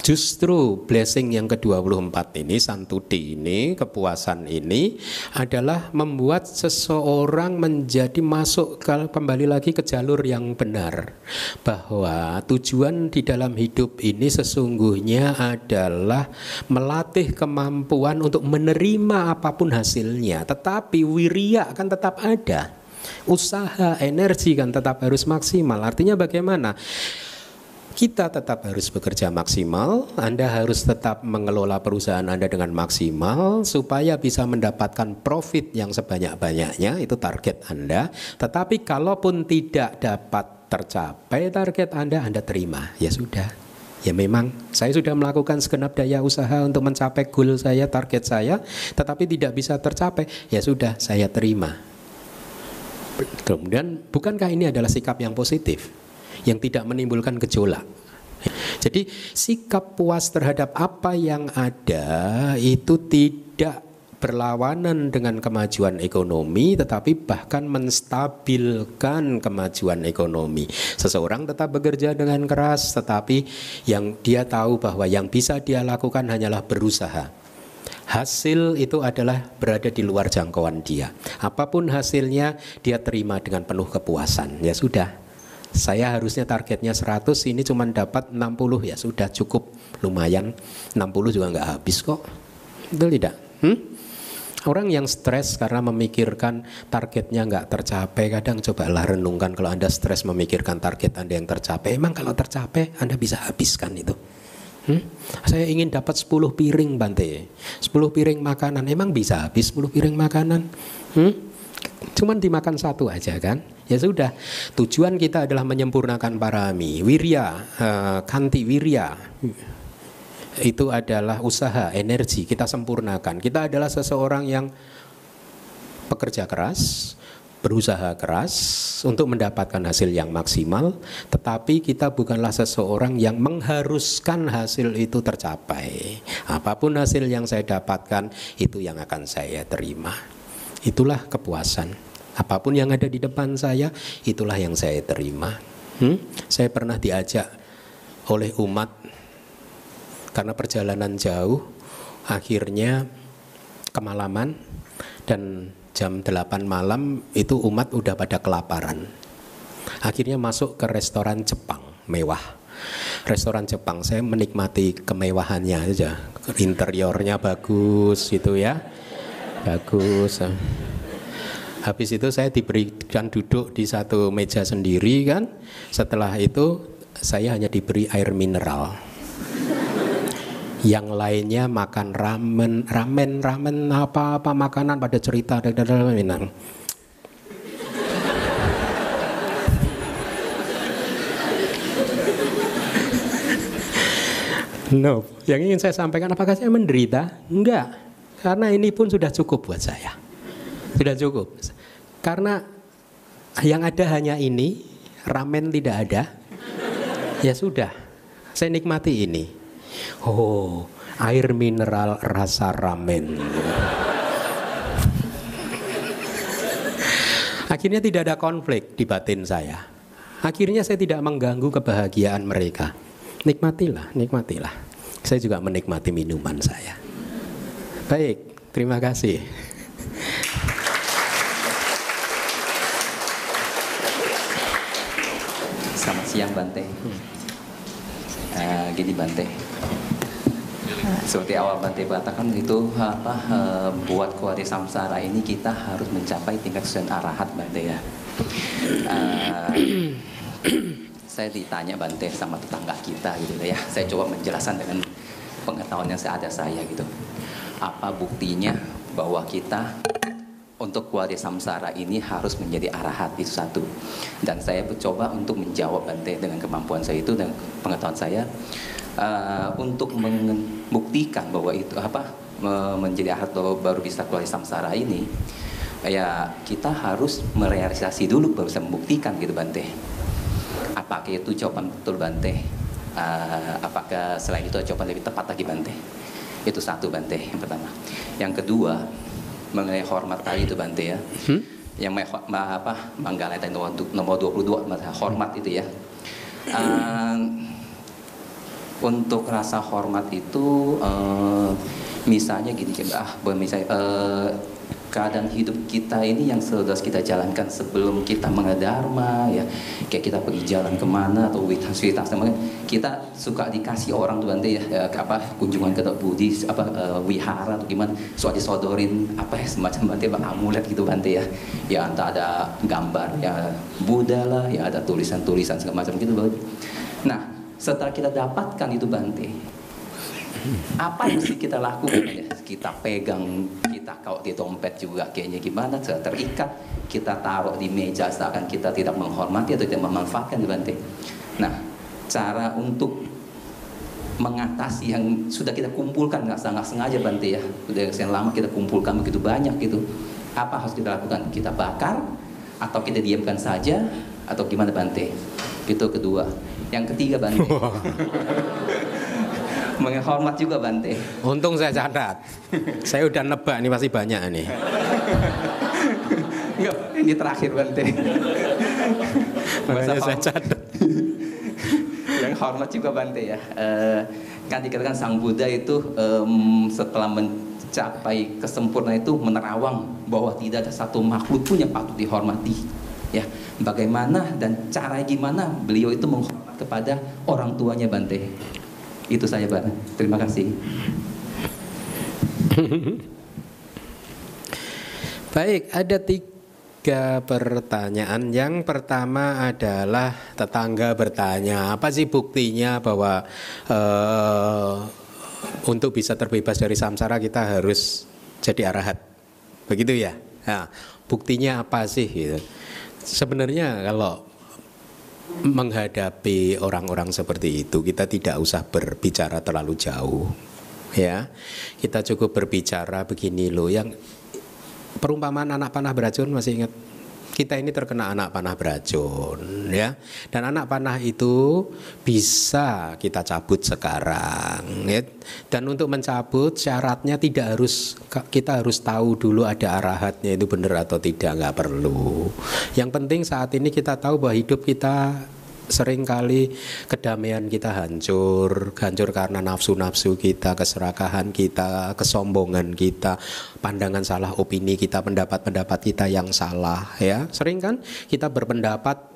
A: Justru blessing yang ke-24 ini, santuti ini, kepuasan ini adalah membuat seseorang menjadi masuk ke, kembali lagi ke jalur yang benar. Bahwa tujuan di dalam hidup ini sesungguhnya adalah melatih kemampuan untuk menerima apa pun hasilnya. Tetapi wiria akan tetap ada. Usaha, energi kan tetap harus maksimal. Artinya bagaimana? Kita tetap harus bekerja maksimal, Anda harus tetap mengelola perusahaan Anda dengan maksimal supaya bisa mendapatkan profit yang sebanyak-banyaknya, itu target Anda. Tetapi kalaupun tidak dapat tercapai target Anda, Anda terima. Ya sudah. Ya memang saya sudah melakukan segenap daya usaha untuk mencapai goal saya, target saya, tetapi tidak bisa tercapai. Ya sudah, saya terima. Kemudian bukankah ini adalah sikap yang positif yang tidak menimbulkan gejolak? Jadi sikap puas terhadap apa yang ada itu tidak berlawanan dengan kemajuan ekonomi tetapi bahkan menstabilkan kemajuan ekonomi. Seseorang tetap bekerja dengan keras tetapi yang dia tahu bahwa yang bisa dia lakukan hanyalah berusaha. Hasil itu adalah berada di luar jangkauan dia. Apa pun hasilnya dia terima dengan penuh kepuasan. Ya sudah. Saya harusnya targetnya 100 ini cuma dapat 60 ya sudah cukup lumayan 60 juga nggak habis kok. Betul tidak? Hmm? Orang yang stres karena memikirkan targetnya nggak tercapai, kadang cobalah renungkan kalau Anda stres memikirkan target Anda yang tercapai. Emang kalau tercapai Anda bisa habiskan itu. Hmm? Saya ingin dapat 10 piring Bante 10 piring makanan Emang bisa habis 10 piring makanan hmm? Cuman dimakan satu aja kan Ya sudah Tujuan kita adalah menyempurnakan parami Wirya uh, Kanti wirya itu adalah usaha, energi kita sempurnakan. Kita adalah seseorang yang pekerja keras, berusaha keras untuk mendapatkan hasil yang maksimal, tetapi kita bukanlah seseorang yang mengharuskan hasil itu tercapai. Apa pun hasil yang saya dapatkan, itu yang akan saya terima. Itulah kepuasan. Apa pun yang ada di depan saya, itulah yang saya terima. Hmm? Saya pernah diajak oleh umat karena perjalanan jauh akhirnya kemalaman dan jam 8 malam itu umat udah pada kelaparan akhirnya masuk ke restoran Jepang mewah restoran Jepang saya menikmati kemewahannya aja interiornya bagus gitu ya bagus. Habis itu saya diberikan duduk di satu meja sendiri kan? Setelah itu saya hanya diberi air mineral. Yang lainnya makan ramen ramen ramen apa apa makanan pada cerita dan Minang No, yang ingin saya sampaikan apakah saya menderita? Enggak, karena ini pun sudah cukup buat saya. Sudah cukup. Karena yang ada hanya ini, ramen tidak ada. Ya sudah, saya nikmati ini. Oh, air mineral rasa ramen. Akhirnya tidak ada konflik di batin saya. Akhirnya saya tidak mengganggu kebahagiaan mereka. Nikmatilah, nikmatilah. Saya juga menikmati minuman saya. Baik, terima kasih.
B: Selamat siang Bante. Uh, gini Bante, seperti awal Bante katakan itu apa uh, buat kuari samsara ini kita harus mencapai tingkat kesucian arahat Bante ya. Uh, saya ditanya Bante sama tetangga kita gitu ya. Saya coba menjelaskan dengan pengetahuan yang ada saya gitu. Apa buktinya bahwa kita untuk kuari samsara ini harus menjadi arahat itu satu. Dan saya mencoba untuk menjawab Bante dengan kemampuan saya itu dan pengetahuan saya uh, untuk membuktikan bahwa itu apa menjadi atau baru bisa keluar samsara ini ya kita harus merealisasi dulu baru bisa membuktikan gitu Bante. Apakah itu jawaban betul Bante? Uh, apakah selain itu jawaban lebih tepat lagi Bante itu satu Bante yang pertama. Yang kedua mengenai hormat tadi itu Bante ya. Hmm? yang ma, apa Manggala nomor, nomor 22 hormat itu ya. Uh, untuk rasa hormat itu uh, misalnya gini ah misalnya uh, keadaan hidup kita ini yang sudah kita jalankan sebelum kita mengadharma ya. Kayak kita pergi jalan ke mana atau witas sama kita suka dikasih orang tuh nanti ya, ya apa kunjungan ke budi apa uh, wihara atau gimana. Suka disodorin apa ya semacam bantai amulet gitu bantai ya. Ya entah ada gambar ya Buddha lah ya ada tulisan-tulisan segala macam gitu nah setelah kita dapatkan itu Bante, apa yang mesti kita lakukan? Ya? Kita pegang, kita kau di dompet juga. Kayaknya gimana, terikat, kita taruh di meja seakan kita tidak menghormati atau tidak memanfaatkan Bante. Nah, cara untuk mengatasi yang sudah kita kumpulkan nggak sangat sengaja Bante ya. Sudah yang lama kita kumpulkan begitu banyak gitu. Apa harus kita lakukan? Kita bakar atau kita diamkan saja atau gimana Bante itu kedua. Yang ketiga Bante menghormat juga Bante
A: untung saya catat saya udah nebak nih pasti banyak nih
B: Enggak, ini terakhir Bante
A: makanya saya catat
B: yang hormat juga Bante ya. Uh, kan dikatakan Sang Buddha itu um, setelah mencapai kesempurnaan itu menerawang bahwa tidak ada satu makhluk pun yang patut dihormati. Ya, bagaimana dan cara gimana beliau itu menghormat kepada orang tuanya Bante. Itu saya Bante. Terima kasih.
A: Baik, ada tiga pertanyaan. Yang pertama adalah tetangga bertanya, apa sih buktinya bahwa uh, untuk bisa terbebas dari samsara kita harus jadi arahat, begitu ya? Nah, buktinya apa sih? Gitu. Sebenarnya kalau menghadapi orang-orang seperti itu kita tidak usah berbicara terlalu jauh, ya. Kita cukup berbicara begini loh, yang perumpamaan anak panah beracun masih ingat? Kita ini terkena anak panah beracun ya. Dan anak panah itu bisa kita cabut sekarang ya. Dan untuk mencabut syaratnya tidak harus kita harus tahu dulu ada arahatnya itu benar atau tidak nggak perlu. Yang penting saat ini kita tahu bahwa hidup kita sering kali kedamaian kita hancur, hancur karena nafsu-nafsu kita, keserakahan kita, kesombongan kita, pandangan salah opini kita, pendapat-pendapat kita yang salah ya. Sering kan kita berpendapat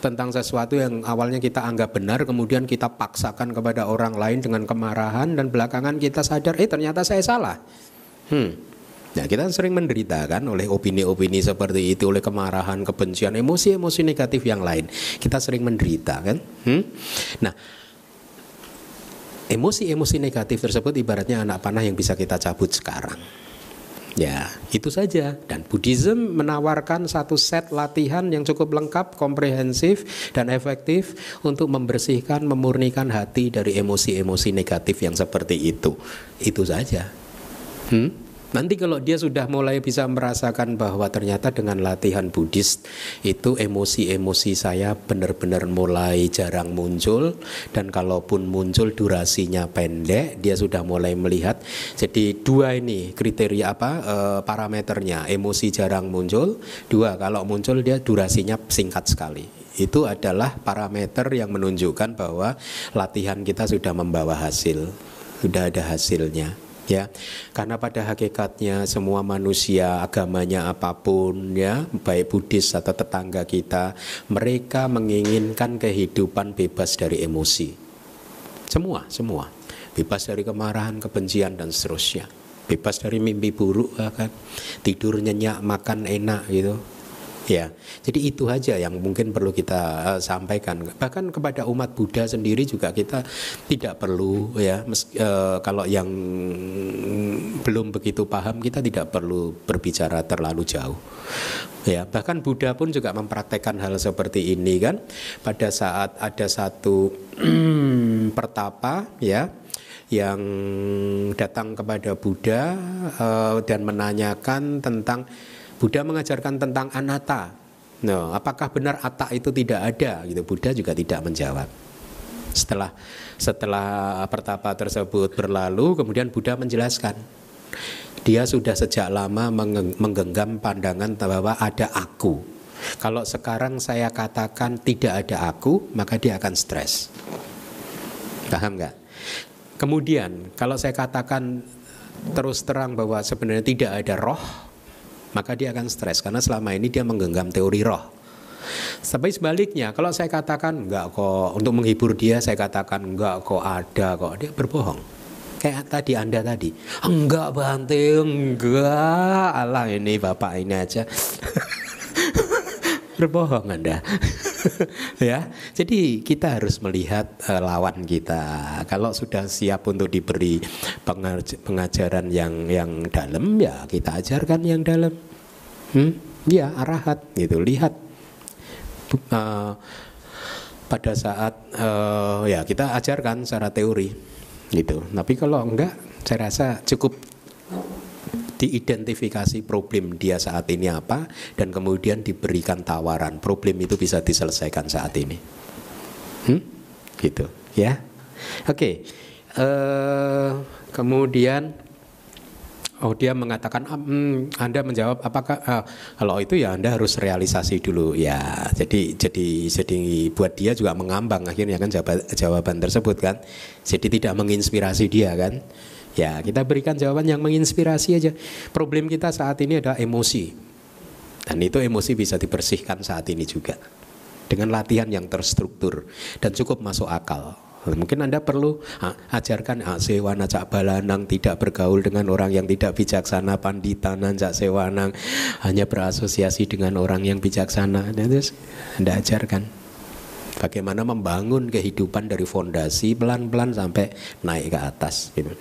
A: tentang sesuatu yang awalnya kita anggap benar kemudian kita paksakan kepada orang lain dengan kemarahan dan belakangan kita sadar eh ternyata saya salah. Hmm. Nah, kita sering menderita kan oleh opini-opini seperti itu, oleh kemarahan, kebencian, emosi-emosi negatif yang lain. Kita sering menderita kan? Hmm? Nah, emosi-emosi negatif tersebut ibaratnya anak panah yang bisa kita cabut sekarang. Ya, itu saja. Dan Buddhism menawarkan satu set latihan yang cukup lengkap, komprehensif, dan efektif untuk membersihkan, memurnikan hati dari emosi-emosi negatif yang seperti itu. Itu saja. Hmm? Nanti kalau dia sudah mulai bisa merasakan bahwa ternyata dengan latihan Buddhis itu emosi-emosi saya benar-benar mulai jarang muncul. Dan kalaupun muncul durasinya pendek, dia sudah mulai melihat. Jadi dua ini kriteria apa e, parameternya, emosi jarang muncul, dua kalau muncul dia durasinya singkat sekali. Itu adalah parameter yang menunjukkan bahwa latihan kita sudah membawa hasil, sudah ada hasilnya ya karena pada hakikatnya semua manusia agamanya apa pun ya baik Buddhis atau tetangga kita mereka menginginkan kehidupan bebas dari emosi. Semua semua. Bebas dari kemarahan kebencian dan seterusnya. Bebas dari mimpi buruk kan tidur nyenyak makan enak gitu Ya, jadi itu aja yang mungkin perlu kita uh, sampaikan. Bahkan kepada umat Buddha sendiri juga kita tidak perlu ya, uh, kalau yang belum begitu paham kita tidak perlu berbicara terlalu jauh. Ya, bahkan Buddha pun juga mempraktekkan hal seperti ini kan. Pada saat ada satu pertapa ya yang datang kepada Buddha uh, dan menanyakan tentang Buddha mengajarkan tentang anatta. No, apakah benar atta itu tidak ada? Gitu. Buddha juga tidak menjawab. Setelah setelah pertapa tersebut berlalu, kemudian Buddha menjelaskan. Dia sudah sejak lama menggenggam pandangan bahwa ada aku. Kalau sekarang saya katakan tidak ada aku, maka dia akan stres. Paham nggak? Kemudian kalau saya katakan terus terang bahwa sebenarnya tidak ada roh, maka dia akan stres karena selama ini dia menggenggam teori roh. Tapi sebaliknya, kalau saya katakan enggak kok untuk menghibur dia, saya katakan enggak kok ada kok dia berbohong. Kayak tadi Anda tadi, enggak Bante, enggak. Allah ini Bapak ini aja. berbohong Anda. ya. Jadi kita harus melihat uh, lawan kita. Kalau sudah siap untuk diberi pengajaran yang yang dalam ya kita ajarkan yang dalam. Hmm? Ya arahat gitu. Lihat uh, pada saat uh, ya kita ajarkan secara teori gitu. Tapi kalau enggak, saya rasa cukup diidentifikasi problem dia saat ini apa dan kemudian diberikan tawaran problem itu bisa diselesaikan saat ini. Hmm? Gitu, ya. Oke. Okay. Uh, eh, kemudian Oh dia mengatakan hmm, Anda menjawab apakah uh, kalau itu ya Anda harus realisasi dulu ya jadi jadi jadi buat dia juga mengambang akhirnya kan jawaban tersebut kan jadi tidak menginspirasi dia kan ya kita berikan jawaban yang menginspirasi aja. Problem kita saat ini adalah emosi. Dan itu emosi bisa dibersihkan saat ini juga. Dengan latihan yang terstruktur dan cukup masuk akal. Mungkin Anda perlu ajarkan sewana cak balanang tidak bergaul dengan orang yang tidak bijaksana, panditanan cak sewanang. Hanya berasosiasi dengan orang yang bijaksana. Terus Anda ajarkan bagaimana membangun kehidupan dari fondasi pelan-pelan sampai naik ke atas gitu.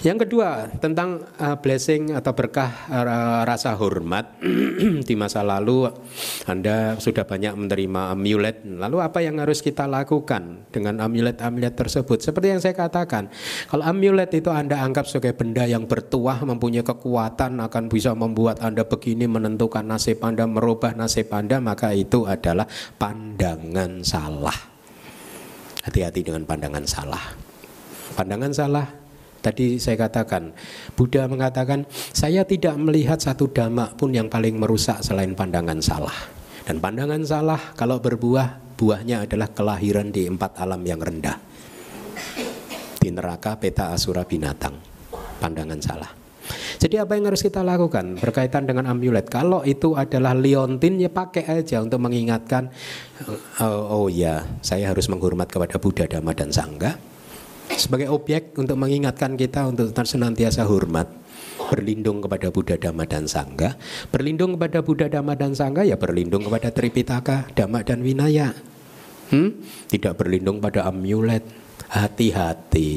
A: Yang kedua tentang uh, blessing atau berkah uh, rasa hormat di masa lalu Anda sudah banyak menerima amulet. Lalu apa yang harus kita lakukan dengan amulet-amulet tersebut? Seperti yang saya katakan, kalau amulet itu Anda anggap sebagai benda yang bertuah, mempunyai kekuatan akan bisa membuat Anda begini menentukan nasib Anda, merubah nasib Anda, maka itu adalah pandangan salah salah. Hati-hati dengan pandangan salah. Pandangan salah Tadi saya katakan, Buddha mengatakan, saya tidak melihat satu dhamma pun yang paling merusak selain pandangan salah. Dan pandangan salah kalau berbuah, buahnya adalah kelahiran di empat alam yang rendah. Di neraka, peta, asura, binatang. Pandangan salah. Jadi apa yang harus kita lakukan berkaitan dengan amulet? Kalau itu adalah liontin ya pakai aja untuk mengingatkan oh, oh ya, saya harus menghormat kepada Buddha, Dhamma dan Sangha sebagai objek untuk mengingatkan kita untuk senantiasa hormat berlindung kepada Buddha Dhamma dan Sangha berlindung kepada Buddha Dhamma dan Sangha ya berlindung kepada Tripitaka Dhamma dan Vinaya hmm? tidak berlindung pada amulet hati-hati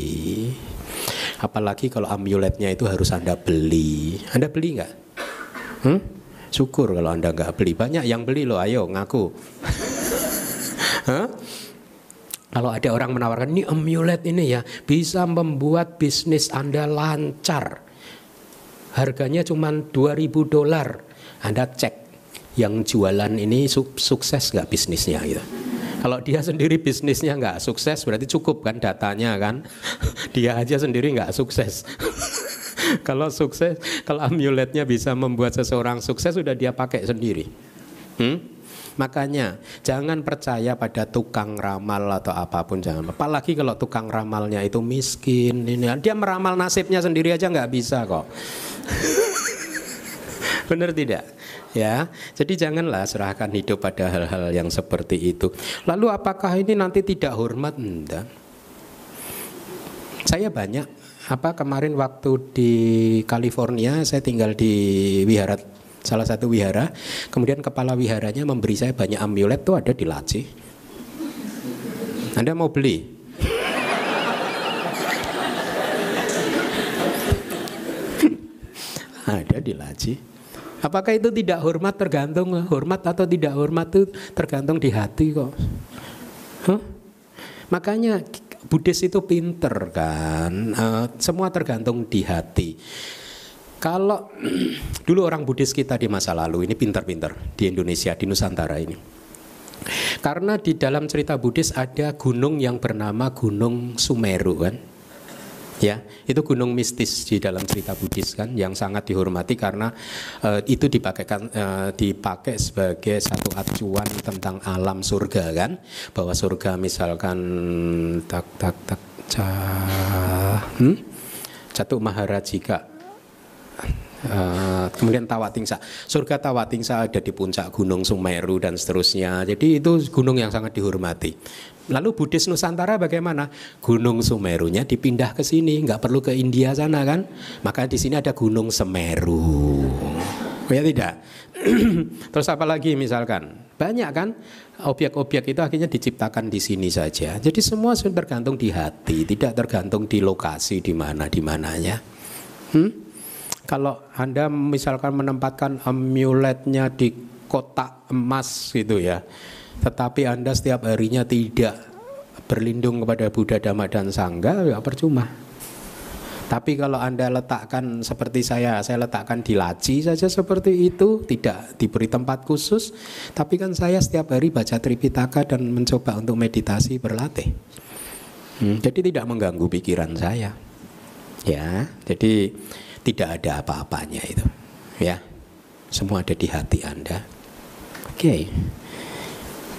A: Apalagi kalau amuletnya itu harus Anda beli. Anda beli nggak? Hmm? Syukur kalau Anda nggak beli. Banyak yang beli loh, ayo ngaku. huh? Kalau ada orang menawarkan ini amulet ini ya bisa membuat bisnis Anda lancar. Harganya cuma 2000 dolar. Anda cek yang jualan ini sukses nggak bisnisnya gitu. Kalau dia sendiri bisnisnya nggak sukses berarti cukup kan datanya kan. Dia aja sendiri nggak sukses. kalau sukses, kalau amuletnya bisa membuat seseorang sukses sudah dia pakai sendiri. Hmm? Makanya jangan percaya pada tukang ramal atau apa pun jangan. Apalagi kalau tukang ramalnya itu miskin ini dia meramal nasibnya sendiri aja nggak bisa kok. Benar tidak? Ya. Jadi janganlah serahkan hidup pada hal-hal yang seperti itu. Lalu apakah ini nanti tidak hormat? Enggak. Saya banyak apa kemarin waktu di California saya tinggal di wihara salah satu wihara kemudian kepala wiharanya memberi saya banyak amulet tuh ada di laci Anda mau beli ada di laci Apakah itu tidak hormat tergantung hormat atau tidak hormat itu tergantung di hati kok. Huh? Makanya Buddhis itu pinter kan, uh, semua tergantung di hati. Kalau dulu orang Buddhis kita di masa lalu ini pinter-pinter di Indonesia, di Nusantara ini. Karena di dalam cerita Buddhis ada gunung yang bernama Gunung Sumeru kan ya itu gunung mistis di dalam cerita Buddhis kan yang sangat dihormati karena uh, itu dipakaikan uh, dipakai sebagai satu acuan tentang alam surga kan bahwa surga misalkan tak tak tak ca hmm? Catuk Maharajika Uh, kemudian Tawatingsa. Surga Tawatingsa ada di puncak Gunung Sumeru dan seterusnya. Jadi itu gunung yang sangat dihormati. Lalu Buddhis Nusantara bagaimana? Gunung Sumerunya dipindah ke sini, nggak perlu ke India sana kan? Maka di sini ada Gunung Semeru. Oh ya tidak? Terus apa lagi misalkan? Banyak kan objek-objek itu akhirnya diciptakan di sini saja. Jadi semua tergantung di hati, tidak tergantung di lokasi di mana di mananya. Hmm? Kalau Anda misalkan menempatkan amuletnya di kotak emas gitu ya. Tetapi Anda setiap harinya tidak berlindung kepada Buddha, Dhamma dan Sangga ya percuma. Tapi kalau Anda letakkan seperti saya, saya letakkan di laci saja seperti itu, tidak diberi tempat khusus. Tapi kan saya setiap hari baca Tripitaka dan mencoba untuk meditasi berlatih. Hmm, jadi tidak mengganggu pikiran saya. Ya, jadi tidak ada apa-apanya itu. Ya. Semua ada di hati Anda. Oke. Okay.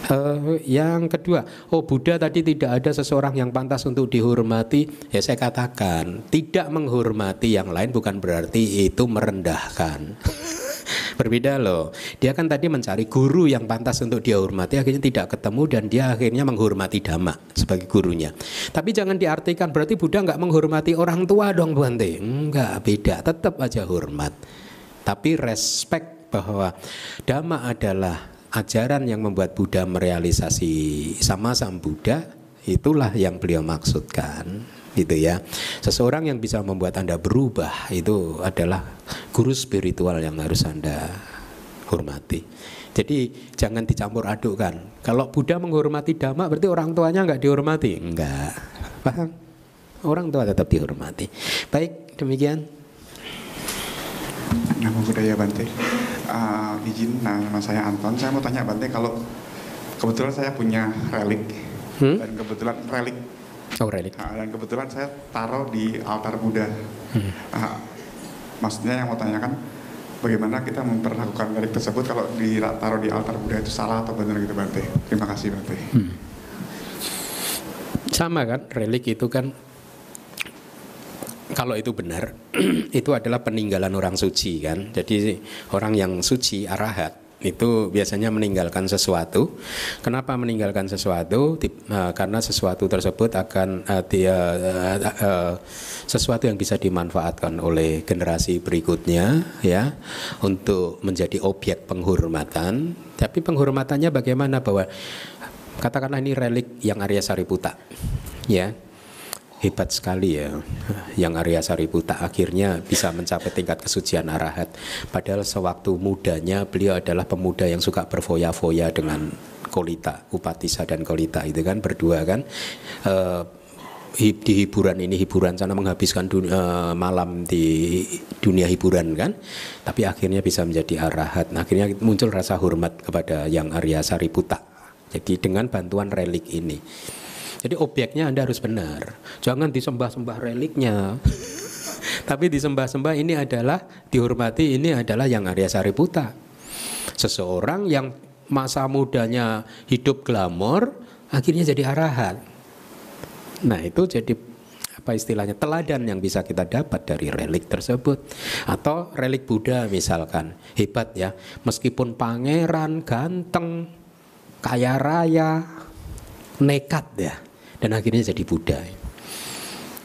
A: Uh, yang kedua, oh Buddha tadi tidak ada seseorang yang pantas untuk dihormati. Ya saya katakan, tidak menghormati yang lain bukan berarti itu merendahkan. Berbeda loh. Dia kan tadi mencari guru yang pantas untuk dia hormati, akhirnya tidak ketemu dan dia akhirnya menghormati Dhamma sebagai gurunya. Tapi jangan diartikan berarti Buddha nggak menghormati orang tua dong Bante. Enggak, beda. Tetap aja hormat. Tapi respect bahwa dhamma adalah ajaran yang membuat Buddha merealisasi sama sang Buddha itulah yang beliau maksudkan gitu ya. Seseorang yang bisa membuat Anda berubah itu adalah guru spiritual yang harus Anda hormati. Jadi jangan dicampur adukkan. Kalau Buddha menghormati Dhamma berarti orang tuanya nggak dihormati? Enggak. Paham? Orang tua tetap dihormati. Baik, demikian.
C: Nama budaya Bante. Uh, izin nama saya Anton. Saya mau tanya Bante kalau kebetulan saya punya relik hmm? dan kebetulan relik.
A: Oh relik.
C: Uh, dan kebetulan saya taruh di altar Buddha. Hmm. Uh, maksudnya yang mau tanyakan bagaimana kita memperlakukan relik tersebut kalau ditaruh di altar Buddha itu salah atau benar gitu Bante. Terima kasih Bante. Hmm.
A: Sama kan relik itu kan kalau itu benar, itu adalah peninggalan orang suci kan. Jadi orang yang suci arahat itu biasanya meninggalkan sesuatu. Kenapa meninggalkan sesuatu? Uh, karena sesuatu tersebut akan uh, dia uh, sesuatu yang bisa dimanfaatkan oleh generasi berikutnya ya untuk menjadi objek penghormatan. Tapi penghormatannya bagaimana bahwa katakanlah ini relik yang Arya Sariputa ya hebat sekali ya yang Arya Sariputa akhirnya bisa mencapai tingkat kesucian arahat. Padahal sewaktu mudanya beliau adalah pemuda yang suka berfoya-foya dengan Kolita Upatisa dan Kolita itu kan berdua kan. Uh, di hiburan ini hiburan sana menghabiskan dunia, uh, malam di dunia hiburan kan tapi akhirnya bisa menjadi arahat. Nah, akhirnya muncul rasa hormat kepada yang Arya Sariputa jadi dengan bantuan relik ini jadi objeknya Anda harus benar. Jangan disembah-sembah reliknya. Tapi disembah-sembah ini adalah dihormati ini adalah yang Arya Sariputa. Seseorang yang masa mudanya hidup glamor akhirnya jadi arahat. Nah, itu jadi apa istilahnya teladan yang bisa kita dapat dari relik tersebut atau relik Buddha misalkan hebat ya meskipun pangeran ganteng kaya raya nekat ya dan akhirnya jadi Buddha.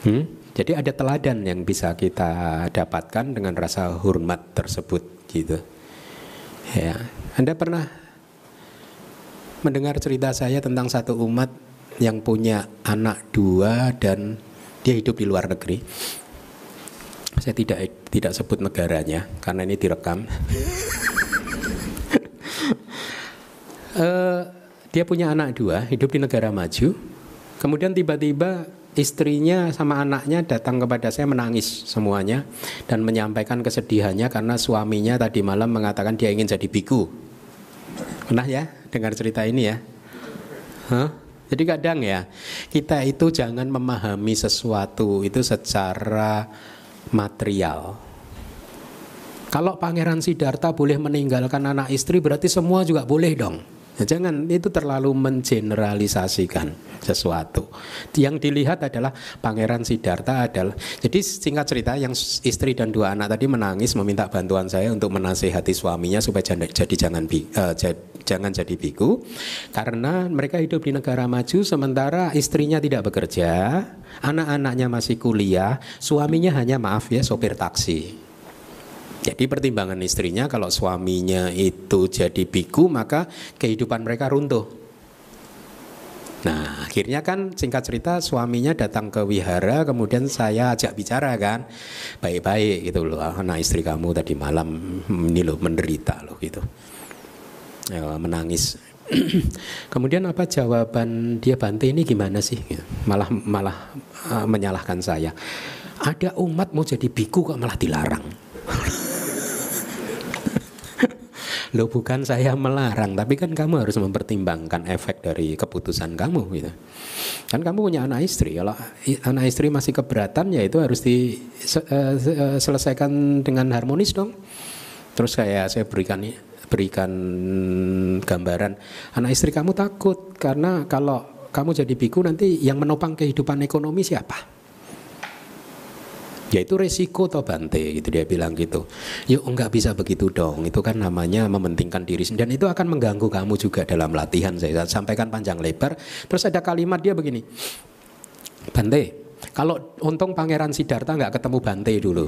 A: Hmm? Jadi ada teladan yang bisa kita dapatkan dengan rasa hormat tersebut gitu. Ya, Anda pernah mendengar cerita saya tentang satu umat yang punya anak dua dan dia hidup di luar negeri. Saya tidak tidak sebut negaranya karena ini direkam. uh, dia punya anak dua, hidup di negara maju, Kemudian tiba-tiba istrinya sama anaknya datang kepada saya menangis semuanya dan menyampaikan kesedihannya karena suaminya tadi malam mengatakan dia ingin jadi biku. Pernah ya dengar cerita ini ya? Huh? Jadi kadang ya kita itu jangan memahami sesuatu itu secara material. Kalau Pangeran Siddhartha boleh meninggalkan anak istri berarti semua juga boleh dong. Nah, jangan itu terlalu mengeneralisasikan sesuatu. Yang dilihat adalah Pangeran Siddhartha adalah jadi singkat cerita yang istri dan dua anak tadi menangis meminta bantuan saya untuk menasehati suaminya supaya jadi jangan uh, jangan jadi biku karena mereka hidup di negara maju sementara istrinya tidak bekerja, anak-anaknya masih kuliah, suaminya hanya maaf ya sopir taksi. Jadi pertimbangan istrinya kalau suaminya itu jadi biku maka kehidupan mereka runtuh. Nah akhirnya kan singkat cerita suaminya datang ke wihara kemudian saya ajak bicara kan baik-baik gitu loh anak istri kamu tadi malam ini loh menderita loh gitu. ya, menangis. Kemudian apa jawaban dia Bante ini gimana sih? Ya, malah malah uh, menyalahkan saya. Ada umat mau jadi biku kok malah dilarang. Lo bukan saya melarang, tapi kan kamu harus mempertimbangkan efek dari keputusan kamu gitu. Kan kamu punya anak istri, kalau anak istri masih keberatan ya itu harus diselesaikan eh, eh, dengan harmonis dong. Terus kayak saya berikan berikan gambaran anak istri kamu takut karena kalau kamu jadi biku nanti yang menopang kehidupan ekonomi siapa? Ya itu resiko toh Bante gitu dia bilang gitu. Yuk nggak bisa begitu dong. Itu kan namanya mementingkan diri sendiri dan itu akan mengganggu kamu juga dalam latihan. Saya sampaikan panjang lebar. Terus ada kalimat dia begini. Bante, kalau untung Pangeran Siddhartha nggak ketemu Bante dulu.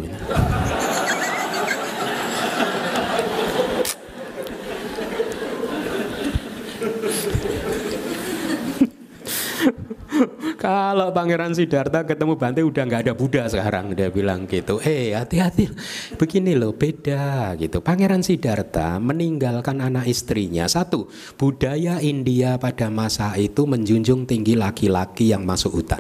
A: Kalau Pangeran Siddhartha ketemu Bante udah nggak ada Buddha sekarang dia bilang gitu. Eh hati-hati, begini loh beda gitu. Pangeran Siddhartha meninggalkan anak istrinya. Satu, budaya India pada masa itu menjunjung tinggi laki-laki yang masuk hutan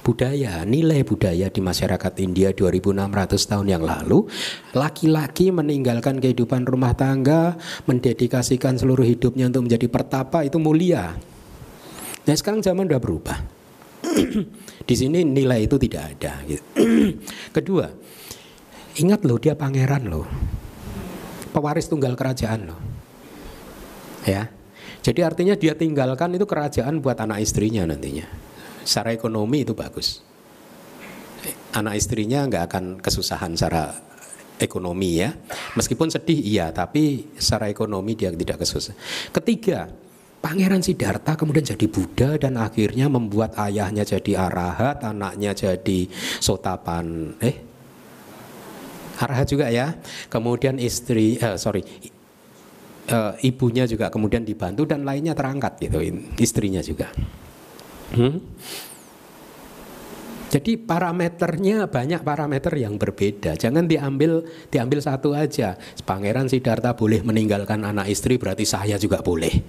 A: budaya, nilai budaya di masyarakat India 2600 tahun yang lalu, laki-laki meninggalkan kehidupan rumah tangga, mendedikasikan seluruh hidupnya untuk menjadi pertapa itu mulia. Nah sekarang zaman udah berubah. di sini nilai itu tidak ada. Gitu. Kedua, ingat loh dia pangeran loh, pewaris tunggal kerajaan loh, ya. Jadi artinya dia tinggalkan itu kerajaan buat anak istrinya nantinya. Secara ekonomi itu bagus. Anak istrinya nggak akan kesusahan secara ekonomi ya. Meskipun sedih iya, tapi secara ekonomi dia tidak kesusahan. Ketiga, Pangeran Siddhartha kemudian jadi Buddha dan akhirnya membuat ayahnya jadi arahat, anaknya jadi sotapan. Eh, arahat juga ya. Kemudian istri, uh, sorry, uh, ibunya juga kemudian dibantu dan lainnya terangkat gitu, istrinya juga. Hmm? Jadi parameternya banyak parameter yang berbeda. Jangan diambil diambil satu aja. Pangeran Siddhartha boleh meninggalkan anak istri berarti saya juga boleh.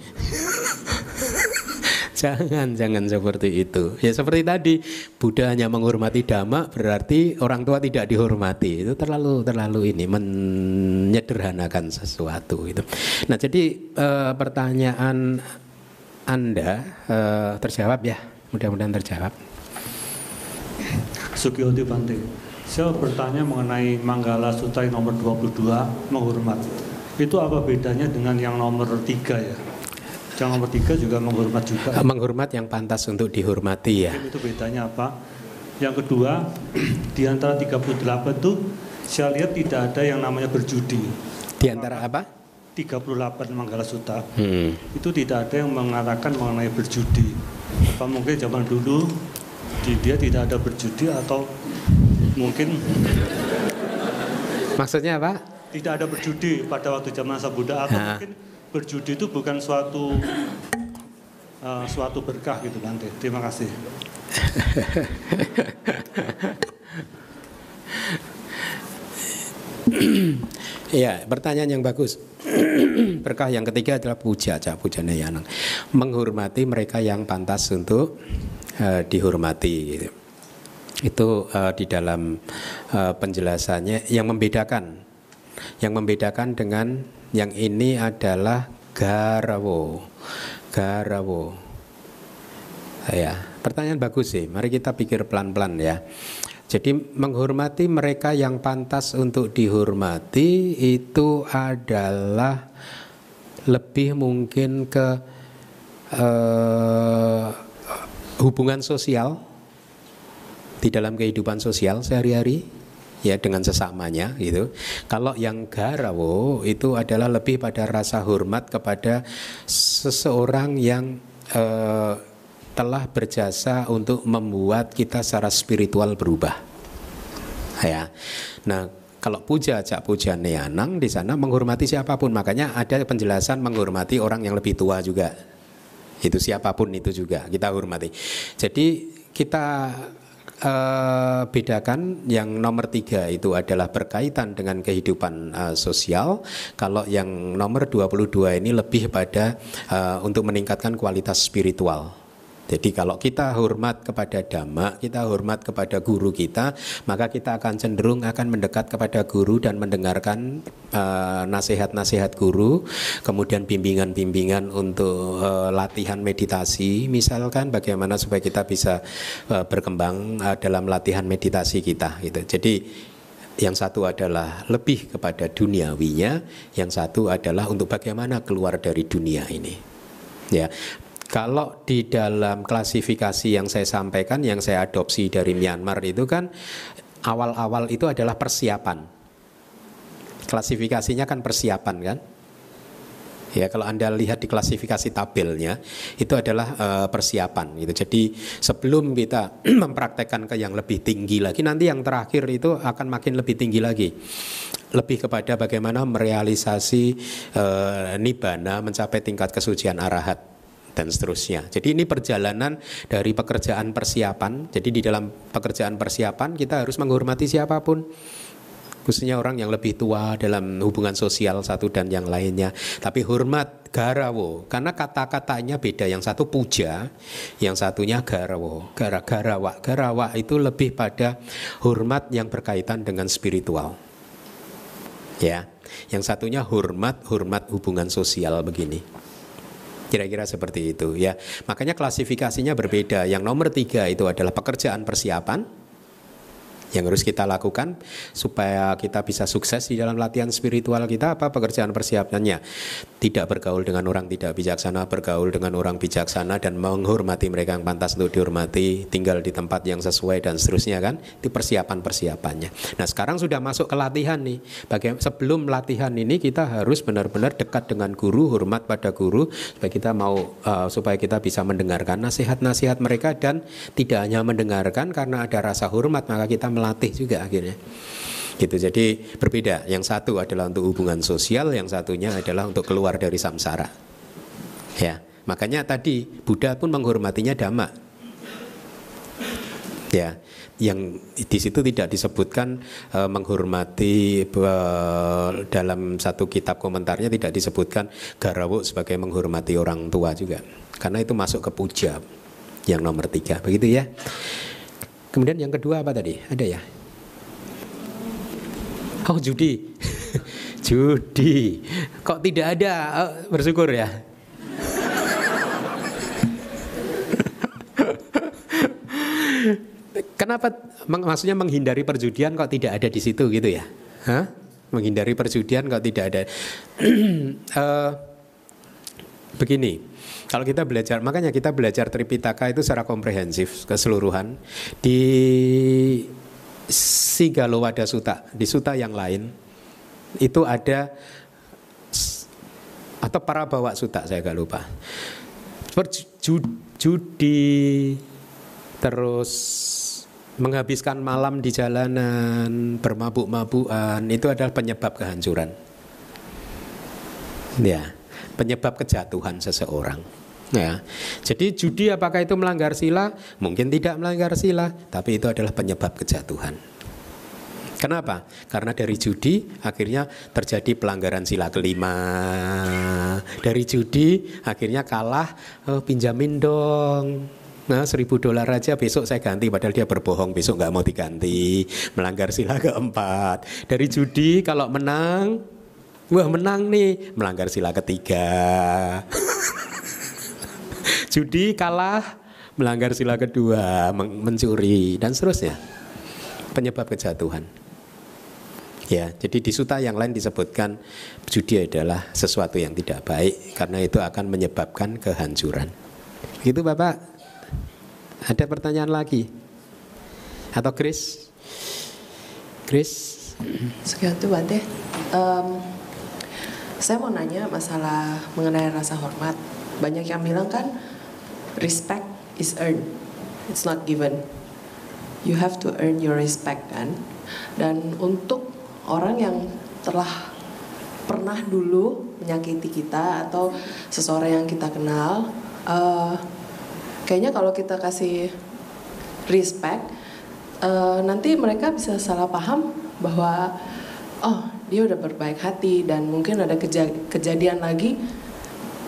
A: jangan jangan seperti itu. Ya seperti tadi Buddha hanya menghormati dhamma berarti orang tua tidak dihormati. Itu terlalu terlalu ini menyederhanakan sesuatu itu. Nah, jadi e, pertanyaan Anda e, terjawab ya. Mudah-mudahan terjawab.
D: Sugiyoti Bante. Saya bertanya mengenai Manggala Sutra nomor 22 menghormat. Itu apa bedanya dengan yang nomor 3 ya? Yang nomor 3 juga menghormat juga.
A: Menghormat yang pantas untuk dihormati ya.
D: Itu bedanya apa? Yang kedua, di antara 38 itu saya lihat tidak ada yang namanya berjudi.
A: Di antara apa?
D: 38 Manggala Sutra. Hmm. Itu tidak ada yang mengatakan mengenai berjudi. Apa mungkin zaman dulu di dia tidak ada berjudi atau mungkin
A: maksudnya apa?
D: Tidak ada berjudi pada waktu zaman masa Buddha atau nah. mungkin berjudi itu bukan suatu uh, suatu berkah gitu nanti. Terima kasih.
A: Iya, pertanyaan yang bagus. Berkah yang ketiga adalah puja, puja neyanang. Menghormati mereka yang pantas untuk uh, dihormati. Itu uh, di dalam uh, penjelasannya. Yang membedakan yang membedakan dengan yang ini adalah garawo. Garawo. Ya pertanyaan bagus sih. Mari kita pikir pelan-pelan ya. Jadi menghormati mereka yang pantas untuk dihormati itu adalah lebih mungkin ke uh, hubungan sosial di dalam kehidupan sosial sehari-hari ya dengan sesamanya gitu. Kalau yang garawo itu adalah lebih pada rasa hormat kepada seseorang yang eh, telah berjasa untuk membuat kita secara spiritual berubah. Ya. Nah, kalau puja cak puja neanang di sana menghormati siapa pun, makanya ada penjelasan menghormati orang yang lebih tua juga itu siapa pun itu juga kita hormati. Jadi kita uh, bedakan yang nomor tiga itu adalah berkaitan dengan kehidupan uh, sosial. Kalau yang nomor 22 ini lebih pada uh, untuk meningkatkan kualitas spiritual. Jadi kalau kita hormat kepada dhamma, kita hormat kepada guru kita, maka kita akan cenderung akan mendekat kepada guru dan mendengarkan uh, nasihat-nasihat guru, kemudian bimbingan-bimbingan untuk uh, latihan meditasi, misalkan bagaimana supaya kita bisa uh, berkembang uh, dalam latihan meditasi kita gitu. Jadi yang satu adalah lebih kepada duniawinya, yang satu adalah untuk bagaimana keluar dari dunia ini. Ya, kalau di dalam klasifikasi yang saya sampaikan, yang saya adopsi dari Myanmar itu kan awal-awal itu adalah persiapan. Klasifikasinya kan persiapan kan? Ya, kalau Anda lihat di klasifikasi tabelnya itu adalah uh, persiapan gitu. Jadi sebelum kita mempraktekkan ke yang lebih tinggi lagi nanti yang terakhir itu akan makin lebih tinggi lagi. Lebih kepada bagaimana merealisasi uh, nibana mencapai tingkat kesucian arahat dan seterusnya. Jadi ini perjalanan dari pekerjaan persiapan. Jadi di dalam pekerjaan persiapan kita harus menghormati siapa pun khususnya orang yang lebih tua dalam hubungan sosial satu dan yang lainnya. Tapi hormat garawo karena kata-katanya beda. Yang satu puja, yang satunya garawo. Gara garawa, garawa itu lebih pada hormat yang berkaitan dengan spiritual. Ya, yang satunya hormat hormat hubungan sosial begini. Kira-kira seperti itu ya. Makanya klasifikasinya berbeda. Yang nomor tiga itu adalah pekerjaan persiapan yang harus kita lakukan supaya kita bisa sukses di dalam latihan spiritual kita apa pekerjaan persiapannya? Tidak bergaul dengan orang tidak bijaksana bergaul dengan orang bijaksana dan menghormati mereka yang pantas untuk dihormati tinggal di tempat yang sesuai dan seterusnya kan? Itu persiapan persiapannya nah sekarang sudah masuk ke latihan nih. Bagaimana sebelum latihan ini kita harus benar-benar dekat dengan guru hormat pada guru supaya kita mau uh, supaya kita bisa mendengarkan nasihat-nasihat mereka dan tidak hanya mendengarkan karena ada rasa hormat maka kita melatih juga akhirnya. Gitu. Jadi berbeda. Yang satu adalah untuk hubungan sosial yang satunya adalah untuk keluar dari samsara. Ya. Makanya tadi Buddha pun menghormatinya dhamma. Ya. Yang di situ tidak disebutkan uh, menghormati uh, dalam satu kitab komentarnya tidak disebutkan garawu sebagai menghormati orang tua juga. Karena itu masuk ke puja yang nomor tiga. Begitu ya Kemudian yang kedua apa tadi? Ada ya? Oh judi, judi. Kok tidak ada? Oh, bersyukur ya. Kenapa? Maksudnya menghindari perjudian kok tidak ada di situ gitu ya? Hah? Menghindari perjudian kok tidak ada? uh, begini, kalau kita belajar, makanya kita belajar Tripitaka itu secara komprehensif keseluruhan di Sigalowada Suta, di suta yang lain itu ada atau para bawa suta saya gak lupa. Judi terus menghabiskan malam di jalanan, bermabuk-mabukan itu adalah penyebab kehancuran. Ya, penyebab kejatuhan seseorang. Ya. Jadi judi apakah itu melanggar sila? Mungkin tidak melanggar sila, tapi itu adalah penyebab kejatuhan. Kenapa? Karena dari judi akhirnya terjadi pelanggaran sila kelima. Dari judi akhirnya kalah, oh, pinjamin dong. Nah seribu dolar aja besok saya ganti padahal dia berbohong besok nggak mau diganti melanggar sila keempat dari judi kalau menang wah menang nih melanggar sila ketiga judi kalah melanggar sila kedua, mencuri dan seterusnya. Penyebab kejatuhan. Ya, jadi di suta yang lain disebutkan judi adalah sesuatu yang tidak baik karena itu akan menyebabkan kehancuran. Gitu Bapak. Ada pertanyaan lagi? Atau Chris? Chris?
E: Sekian tuh Bante. Um, saya mau nanya masalah mengenai rasa hormat. Banyak yang bilang kan respect is earned, it's not given. You have to earn your respect kan. Dan untuk orang yang telah pernah dulu menyakiti kita atau seseorang yang kita kenal, uh, kayaknya kalau kita kasih respect, uh, nanti mereka bisa salah paham bahwa oh dia udah berbaik hati dan mungkin ada keja kejadian lagi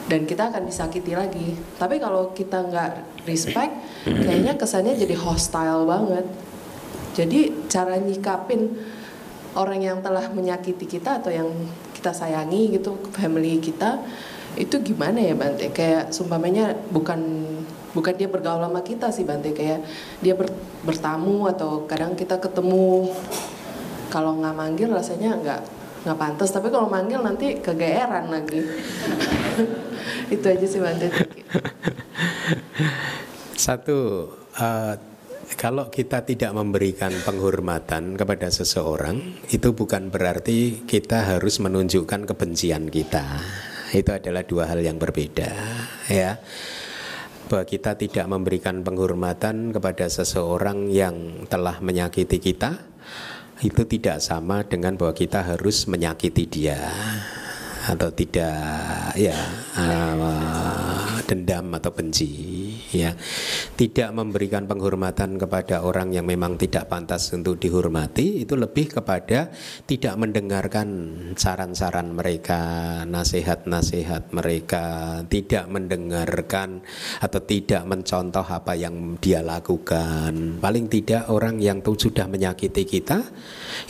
E: dan kita akan disakiti lagi. Tapi kalau kita nggak respect, kayaknya kesannya jadi hostile banget. Jadi cara nyikapin orang yang telah menyakiti kita atau yang kita sayangi gitu, family kita itu gimana ya Bante? Kayak sumpamanya bukan bukan dia bergaul sama kita sih Bante kayak dia ber, bertamu atau kadang kita ketemu kalau nggak manggil rasanya nggak nggak pantas tapi kalau manggil nanti kegeeran lagi. Itu aja sih Bante
A: satu uh, kalau kita tidak memberikan penghormatan kepada seseorang itu bukan berarti kita harus menunjukkan kebencian kita. Itu adalah dua hal yang berbeda ya. Bahwa kita tidak memberikan penghormatan kepada seseorang yang telah menyakiti kita itu tidak sama dengan bahwa kita harus menyakiti dia. Atau tidak ya uh, dendam atau benci ya. Tidak memberikan penghormatan kepada orang yang memang tidak pantas untuk dihormati itu lebih kepada tidak mendengarkan saran-saran mereka nasihat-nasihat mereka tidak mendengarkan atau tidak mencontoh apa yang dia lakukan. Paling tidak orang yang tuh sudah menyakiti kita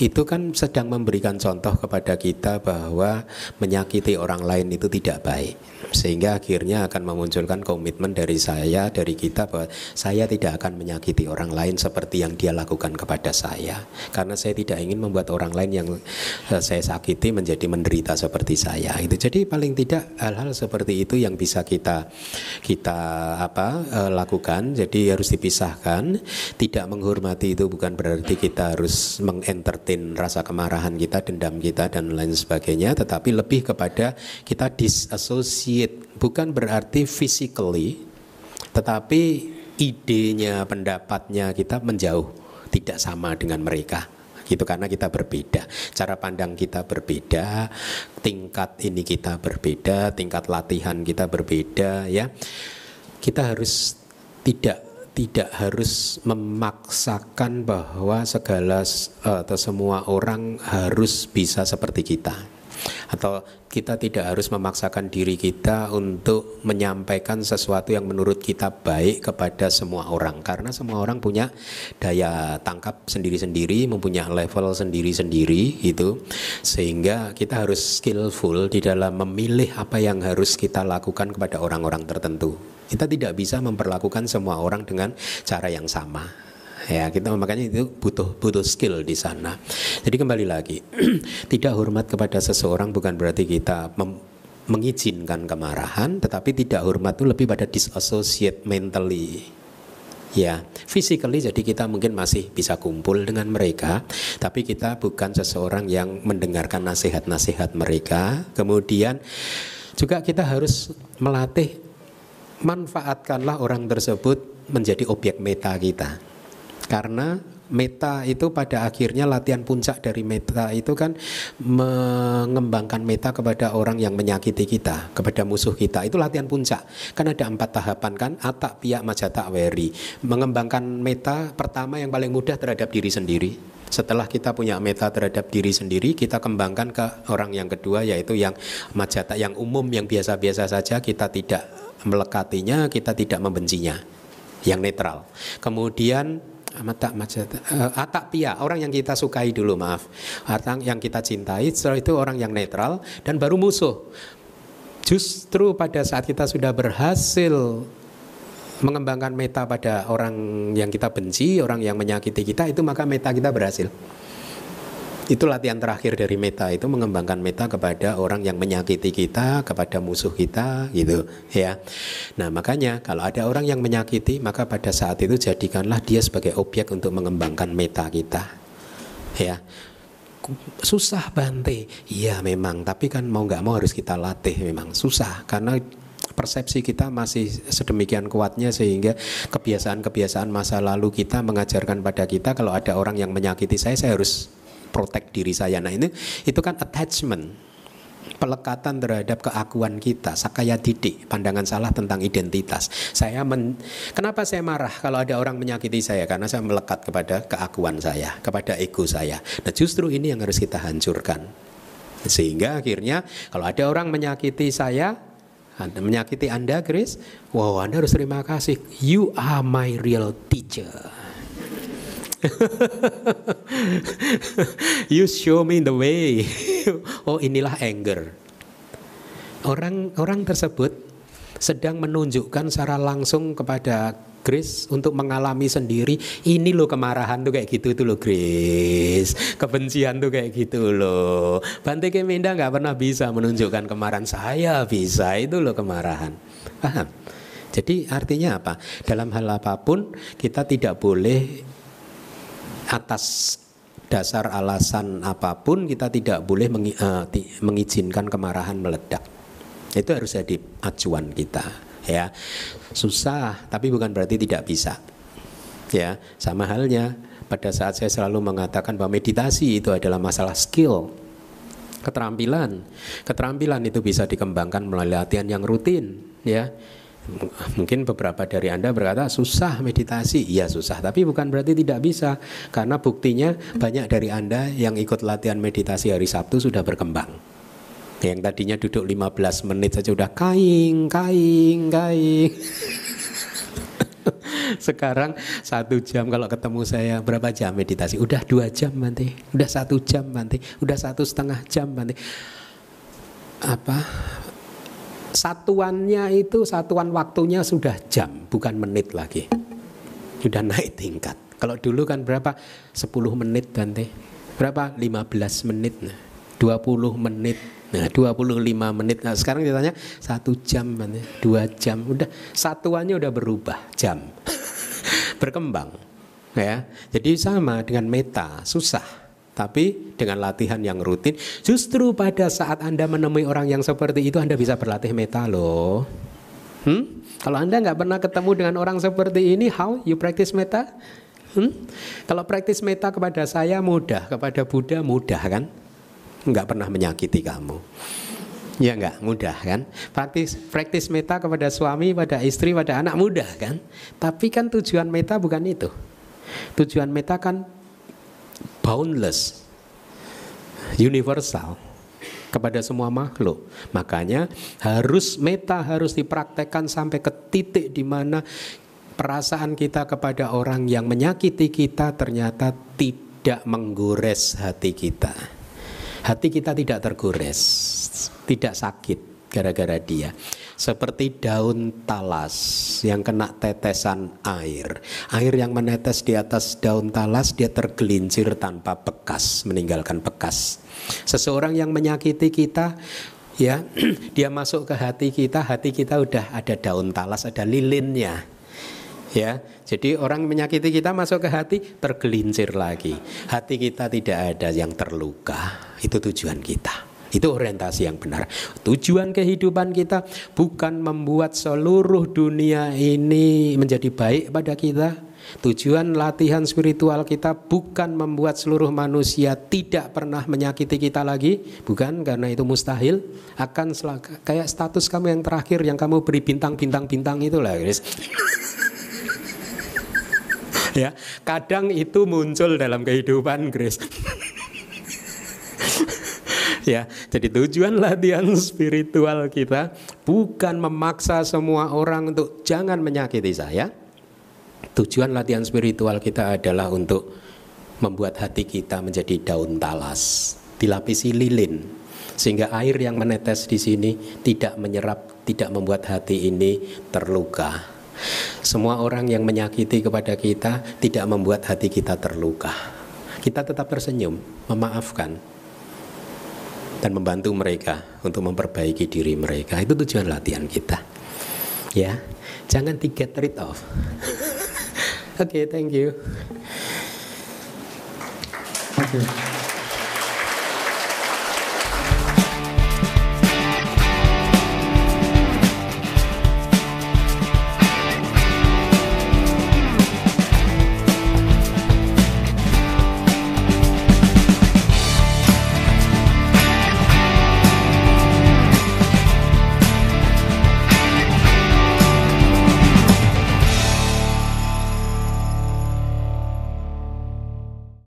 A: itu kan sedang memberikan contoh kepada kita bahwa menyakiti orang lain itu tidak baik sehingga akhirnya akan memunculkan komitmen dari saya dari kita bahwa saya tidak akan menyakiti orang lain seperti yang dia lakukan kepada saya. Karena saya tidak ingin membuat orang lain yang eh, saya sakiti menjadi menderita seperti saya. Itu jadi paling tidak hal-hal seperti itu yang bisa kita kita apa eh, lakukan. Jadi harus dipisahkan. Tidak menghormati itu bukan berarti kita harus mengentertain rasa kemarahan kita dendam kita dan lain sebagainya. Tetapi lebih ke kepada kita disassociate bukan berarti physically tetapi idenya pendapatnya kita menjauh. Tidak sama dengan mereka. Gitu karena kita berbeda. Cara pandang kita berbeda tingkat ini kita berbeda tingkat latihan kita berbeda ya. Kita harus tidak tidak harus memaksakan bahwa segala atau semua orang harus bisa seperti kita atau kita tidak harus memaksakan diri kita untuk menyampaikan sesuatu yang menurut kita baik kepada semua orang. Karena semua orang punya daya tangkap sendiri-sendiri, mempunyai level sendiri-sendiri itu sehingga kita harus skillful di dalam memilih apa yang harus kita lakukan kepada orang-orang tertentu. Kita tidak bisa memperlakukan semua orang dengan cara yang sama ya kita makanya itu butuh butuh skill di sana. Jadi kembali lagi tidak hormat kepada seseorang bukan berarti kita mengizinkan kemarahan tetapi tidak hormat itu lebih pada disassociate mentally. Ya physically jadi kita mungkin masih bisa kumpul dengan mereka tapi kita bukan seseorang yang mendengarkan nasihat-nasihat mereka. Kemudian juga kita harus melatih manfaatkanlah orang tersebut menjadi objek meta kita karena meta itu pada akhirnya latihan puncak dari meta itu kan mengembangkan meta kepada orang yang menyakiti kita, kepada musuh kita. Itu latihan puncak. Kan ada empat tahapan kan, atak, piak, majata, weri. Mengembangkan meta pertama yang paling mudah terhadap diri sendiri. Setelah kita punya meta terhadap diri sendiri, kita kembangkan ke orang yang kedua yaitu yang majata, yang umum, yang biasa-biasa saja kita tidak melekatinya, kita tidak membencinya. Yang netral. Kemudian mata macet uh, atak pia. Orang yang kita sukai dulu maaf. Orang yang kita cintai setelah itu orang yang netral dan baru musuh. Justru pada saat kita sudah berhasil mengembangkan meta pada orang yang kita benci orang yang menyakiti kita itu maka meta kita berhasil itu latihan terakhir dari meta itu mengembangkan meta kepada orang yang menyakiti kita, kepada musuh kita gitu ya. Nah, makanya kalau ada orang yang menyakiti, maka pada saat itu jadikanlah dia sebagai objek untuk mengembangkan meta kita. Ya. Susah Bante. Iya memang, tapi kan mau nggak mau harus kita latih memang susah karena persepsi kita masih sedemikian kuatnya sehingga kebiasaan-kebiasaan masa lalu kita mengajarkan pada kita kalau ada orang yang menyakiti saya saya harus protect diri saya. Nah ini itu kan attachment. pelekatan terhadap keakuan kita, sakaya didik, pandangan salah tentang identitas. Saya men, kenapa saya marah kalau ada orang menyakiti saya? Karena saya melekat kepada keakuan saya, kepada ego saya. Nah, justru ini yang harus kita hancurkan. Sehingga akhirnya kalau ada orang menyakiti saya, anda menyakiti Anda, Chris, wow, Anda harus terima kasih. You are my real teacher. you show me the way. oh inilah anger. Orang orang tersebut sedang menunjukkan secara langsung kepada Grace untuk mengalami sendiri. Ini loh kemarahan tuh kayak gitu tuh loh Grace. Kebencian tuh kayak gitu loh. Bante Keminda nggak pernah bisa menunjukkan kemarahan. Saya bisa itu loh kemarahan. Paham? Jadi artinya apa? Dalam hal apa pun kita tidak boleh atas dasar alasan apa pun kita tidak boleh uh, mengizinkan kemarahan meledak. Itu harus jadi acuan kita, ya. Susah, tapi bukan berarti tidak bisa. Ya, sama halnya pada saat saya selalu mengatakan bahwa meditasi itu adalah masalah skill, keterampilan. Keterampilan itu bisa dikembangkan melalui latihan yang rutin, ya Mungkin beberapa dari Anda berkata susah meditasi. Iya susah, tapi bukan berarti tidak bisa. Karena buktinya banyak dari Anda yang ikut latihan meditasi hari Sabtu sudah berkembang. Yang tadinya duduk 15 menit saja udah kaing, kaing, kaing. Sekarang satu jam kalau ketemu saya berapa jam meditasi? Udah dua jam nanti, udah satu jam nanti, udah satu setengah jam nanti. Apa satuannya itu satuan waktunya sudah jam bukan menit lagi. Sudah naik tingkat. Kalau dulu kan berapa? 10 menit Bante. Berapa? 15 menit. 20 menit. Nah 25 menit. Nah sekarang ditanya satu jam dua jam. Udah satuannya udah berubah jam. Berkembang. Ya jadi sama dengan meta susah tapi dengan latihan yang rutin, justru pada saat Anda menemui orang yang seperti itu, Anda bisa berlatih meta loh. Hmm? Kalau Anda nggak pernah ketemu dengan orang seperti ini, how you practice meta? Hmm? Kalau praktis meta kepada saya mudah, kepada Buddha mudah kan? Nggak pernah menyakiti kamu. Ya enggak, mudah kan? Praktis praktis meta kepada suami, pada istri, pada anak mudah kan? Tapi kan tujuan meta bukan itu. Tujuan meta kan boundless, universal kepada semua makhluk. Makanya harus meta harus dipraktekkan sampai ke titik di mana perasaan kita kepada orang yang menyakiti kita ternyata tidak menggores hati kita. Hati kita tidak tergores, tidak sakit gara-gara dia seperti daun talas yang kena tetesan air. Air yang menetes di atas daun talas dia tergelincir tanpa bekas, meninggalkan bekas. Seseorang yang menyakiti kita ya, dia masuk ke hati kita, hati kita udah ada daun talas, ada lilinnya. Ya, jadi orang menyakiti kita masuk ke hati tergelincir lagi. Hati kita tidak ada yang terluka. Itu tujuan kita. Itu orientasi yang benar. Tujuan kehidupan kita bukan membuat seluruh dunia ini menjadi baik pada kita. Tujuan latihan spiritual kita bukan membuat seluruh manusia tidak pernah menyakiti kita lagi, bukan karena itu mustahil. Akan kayak status kamu yang terakhir yang kamu beri bintang-bintang-bintang itulah, guys. ya, kadang itu muncul dalam kehidupan, Grace ya. Jadi tujuan latihan spiritual kita bukan memaksa semua orang untuk jangan menyakiti saya. Tujuan latihan spiritual kita adalah untuk membuat hati kita menjadi daun talas, dilapisi lilin sehingga air yang menetes di sini tidak menyerap, tidak membuat hati ini terluka. Semua orang yang menyakiti kepada kita tidak membuat hati kita terluka. Kita tetap tersenyum, memaafkan, dan membantu mereka untuk memperbaiki diri mereka. Itu tujuan latihan kita. Ya, jangan di get rid of. Oke, okay, thank you.
C: Oke. Okay.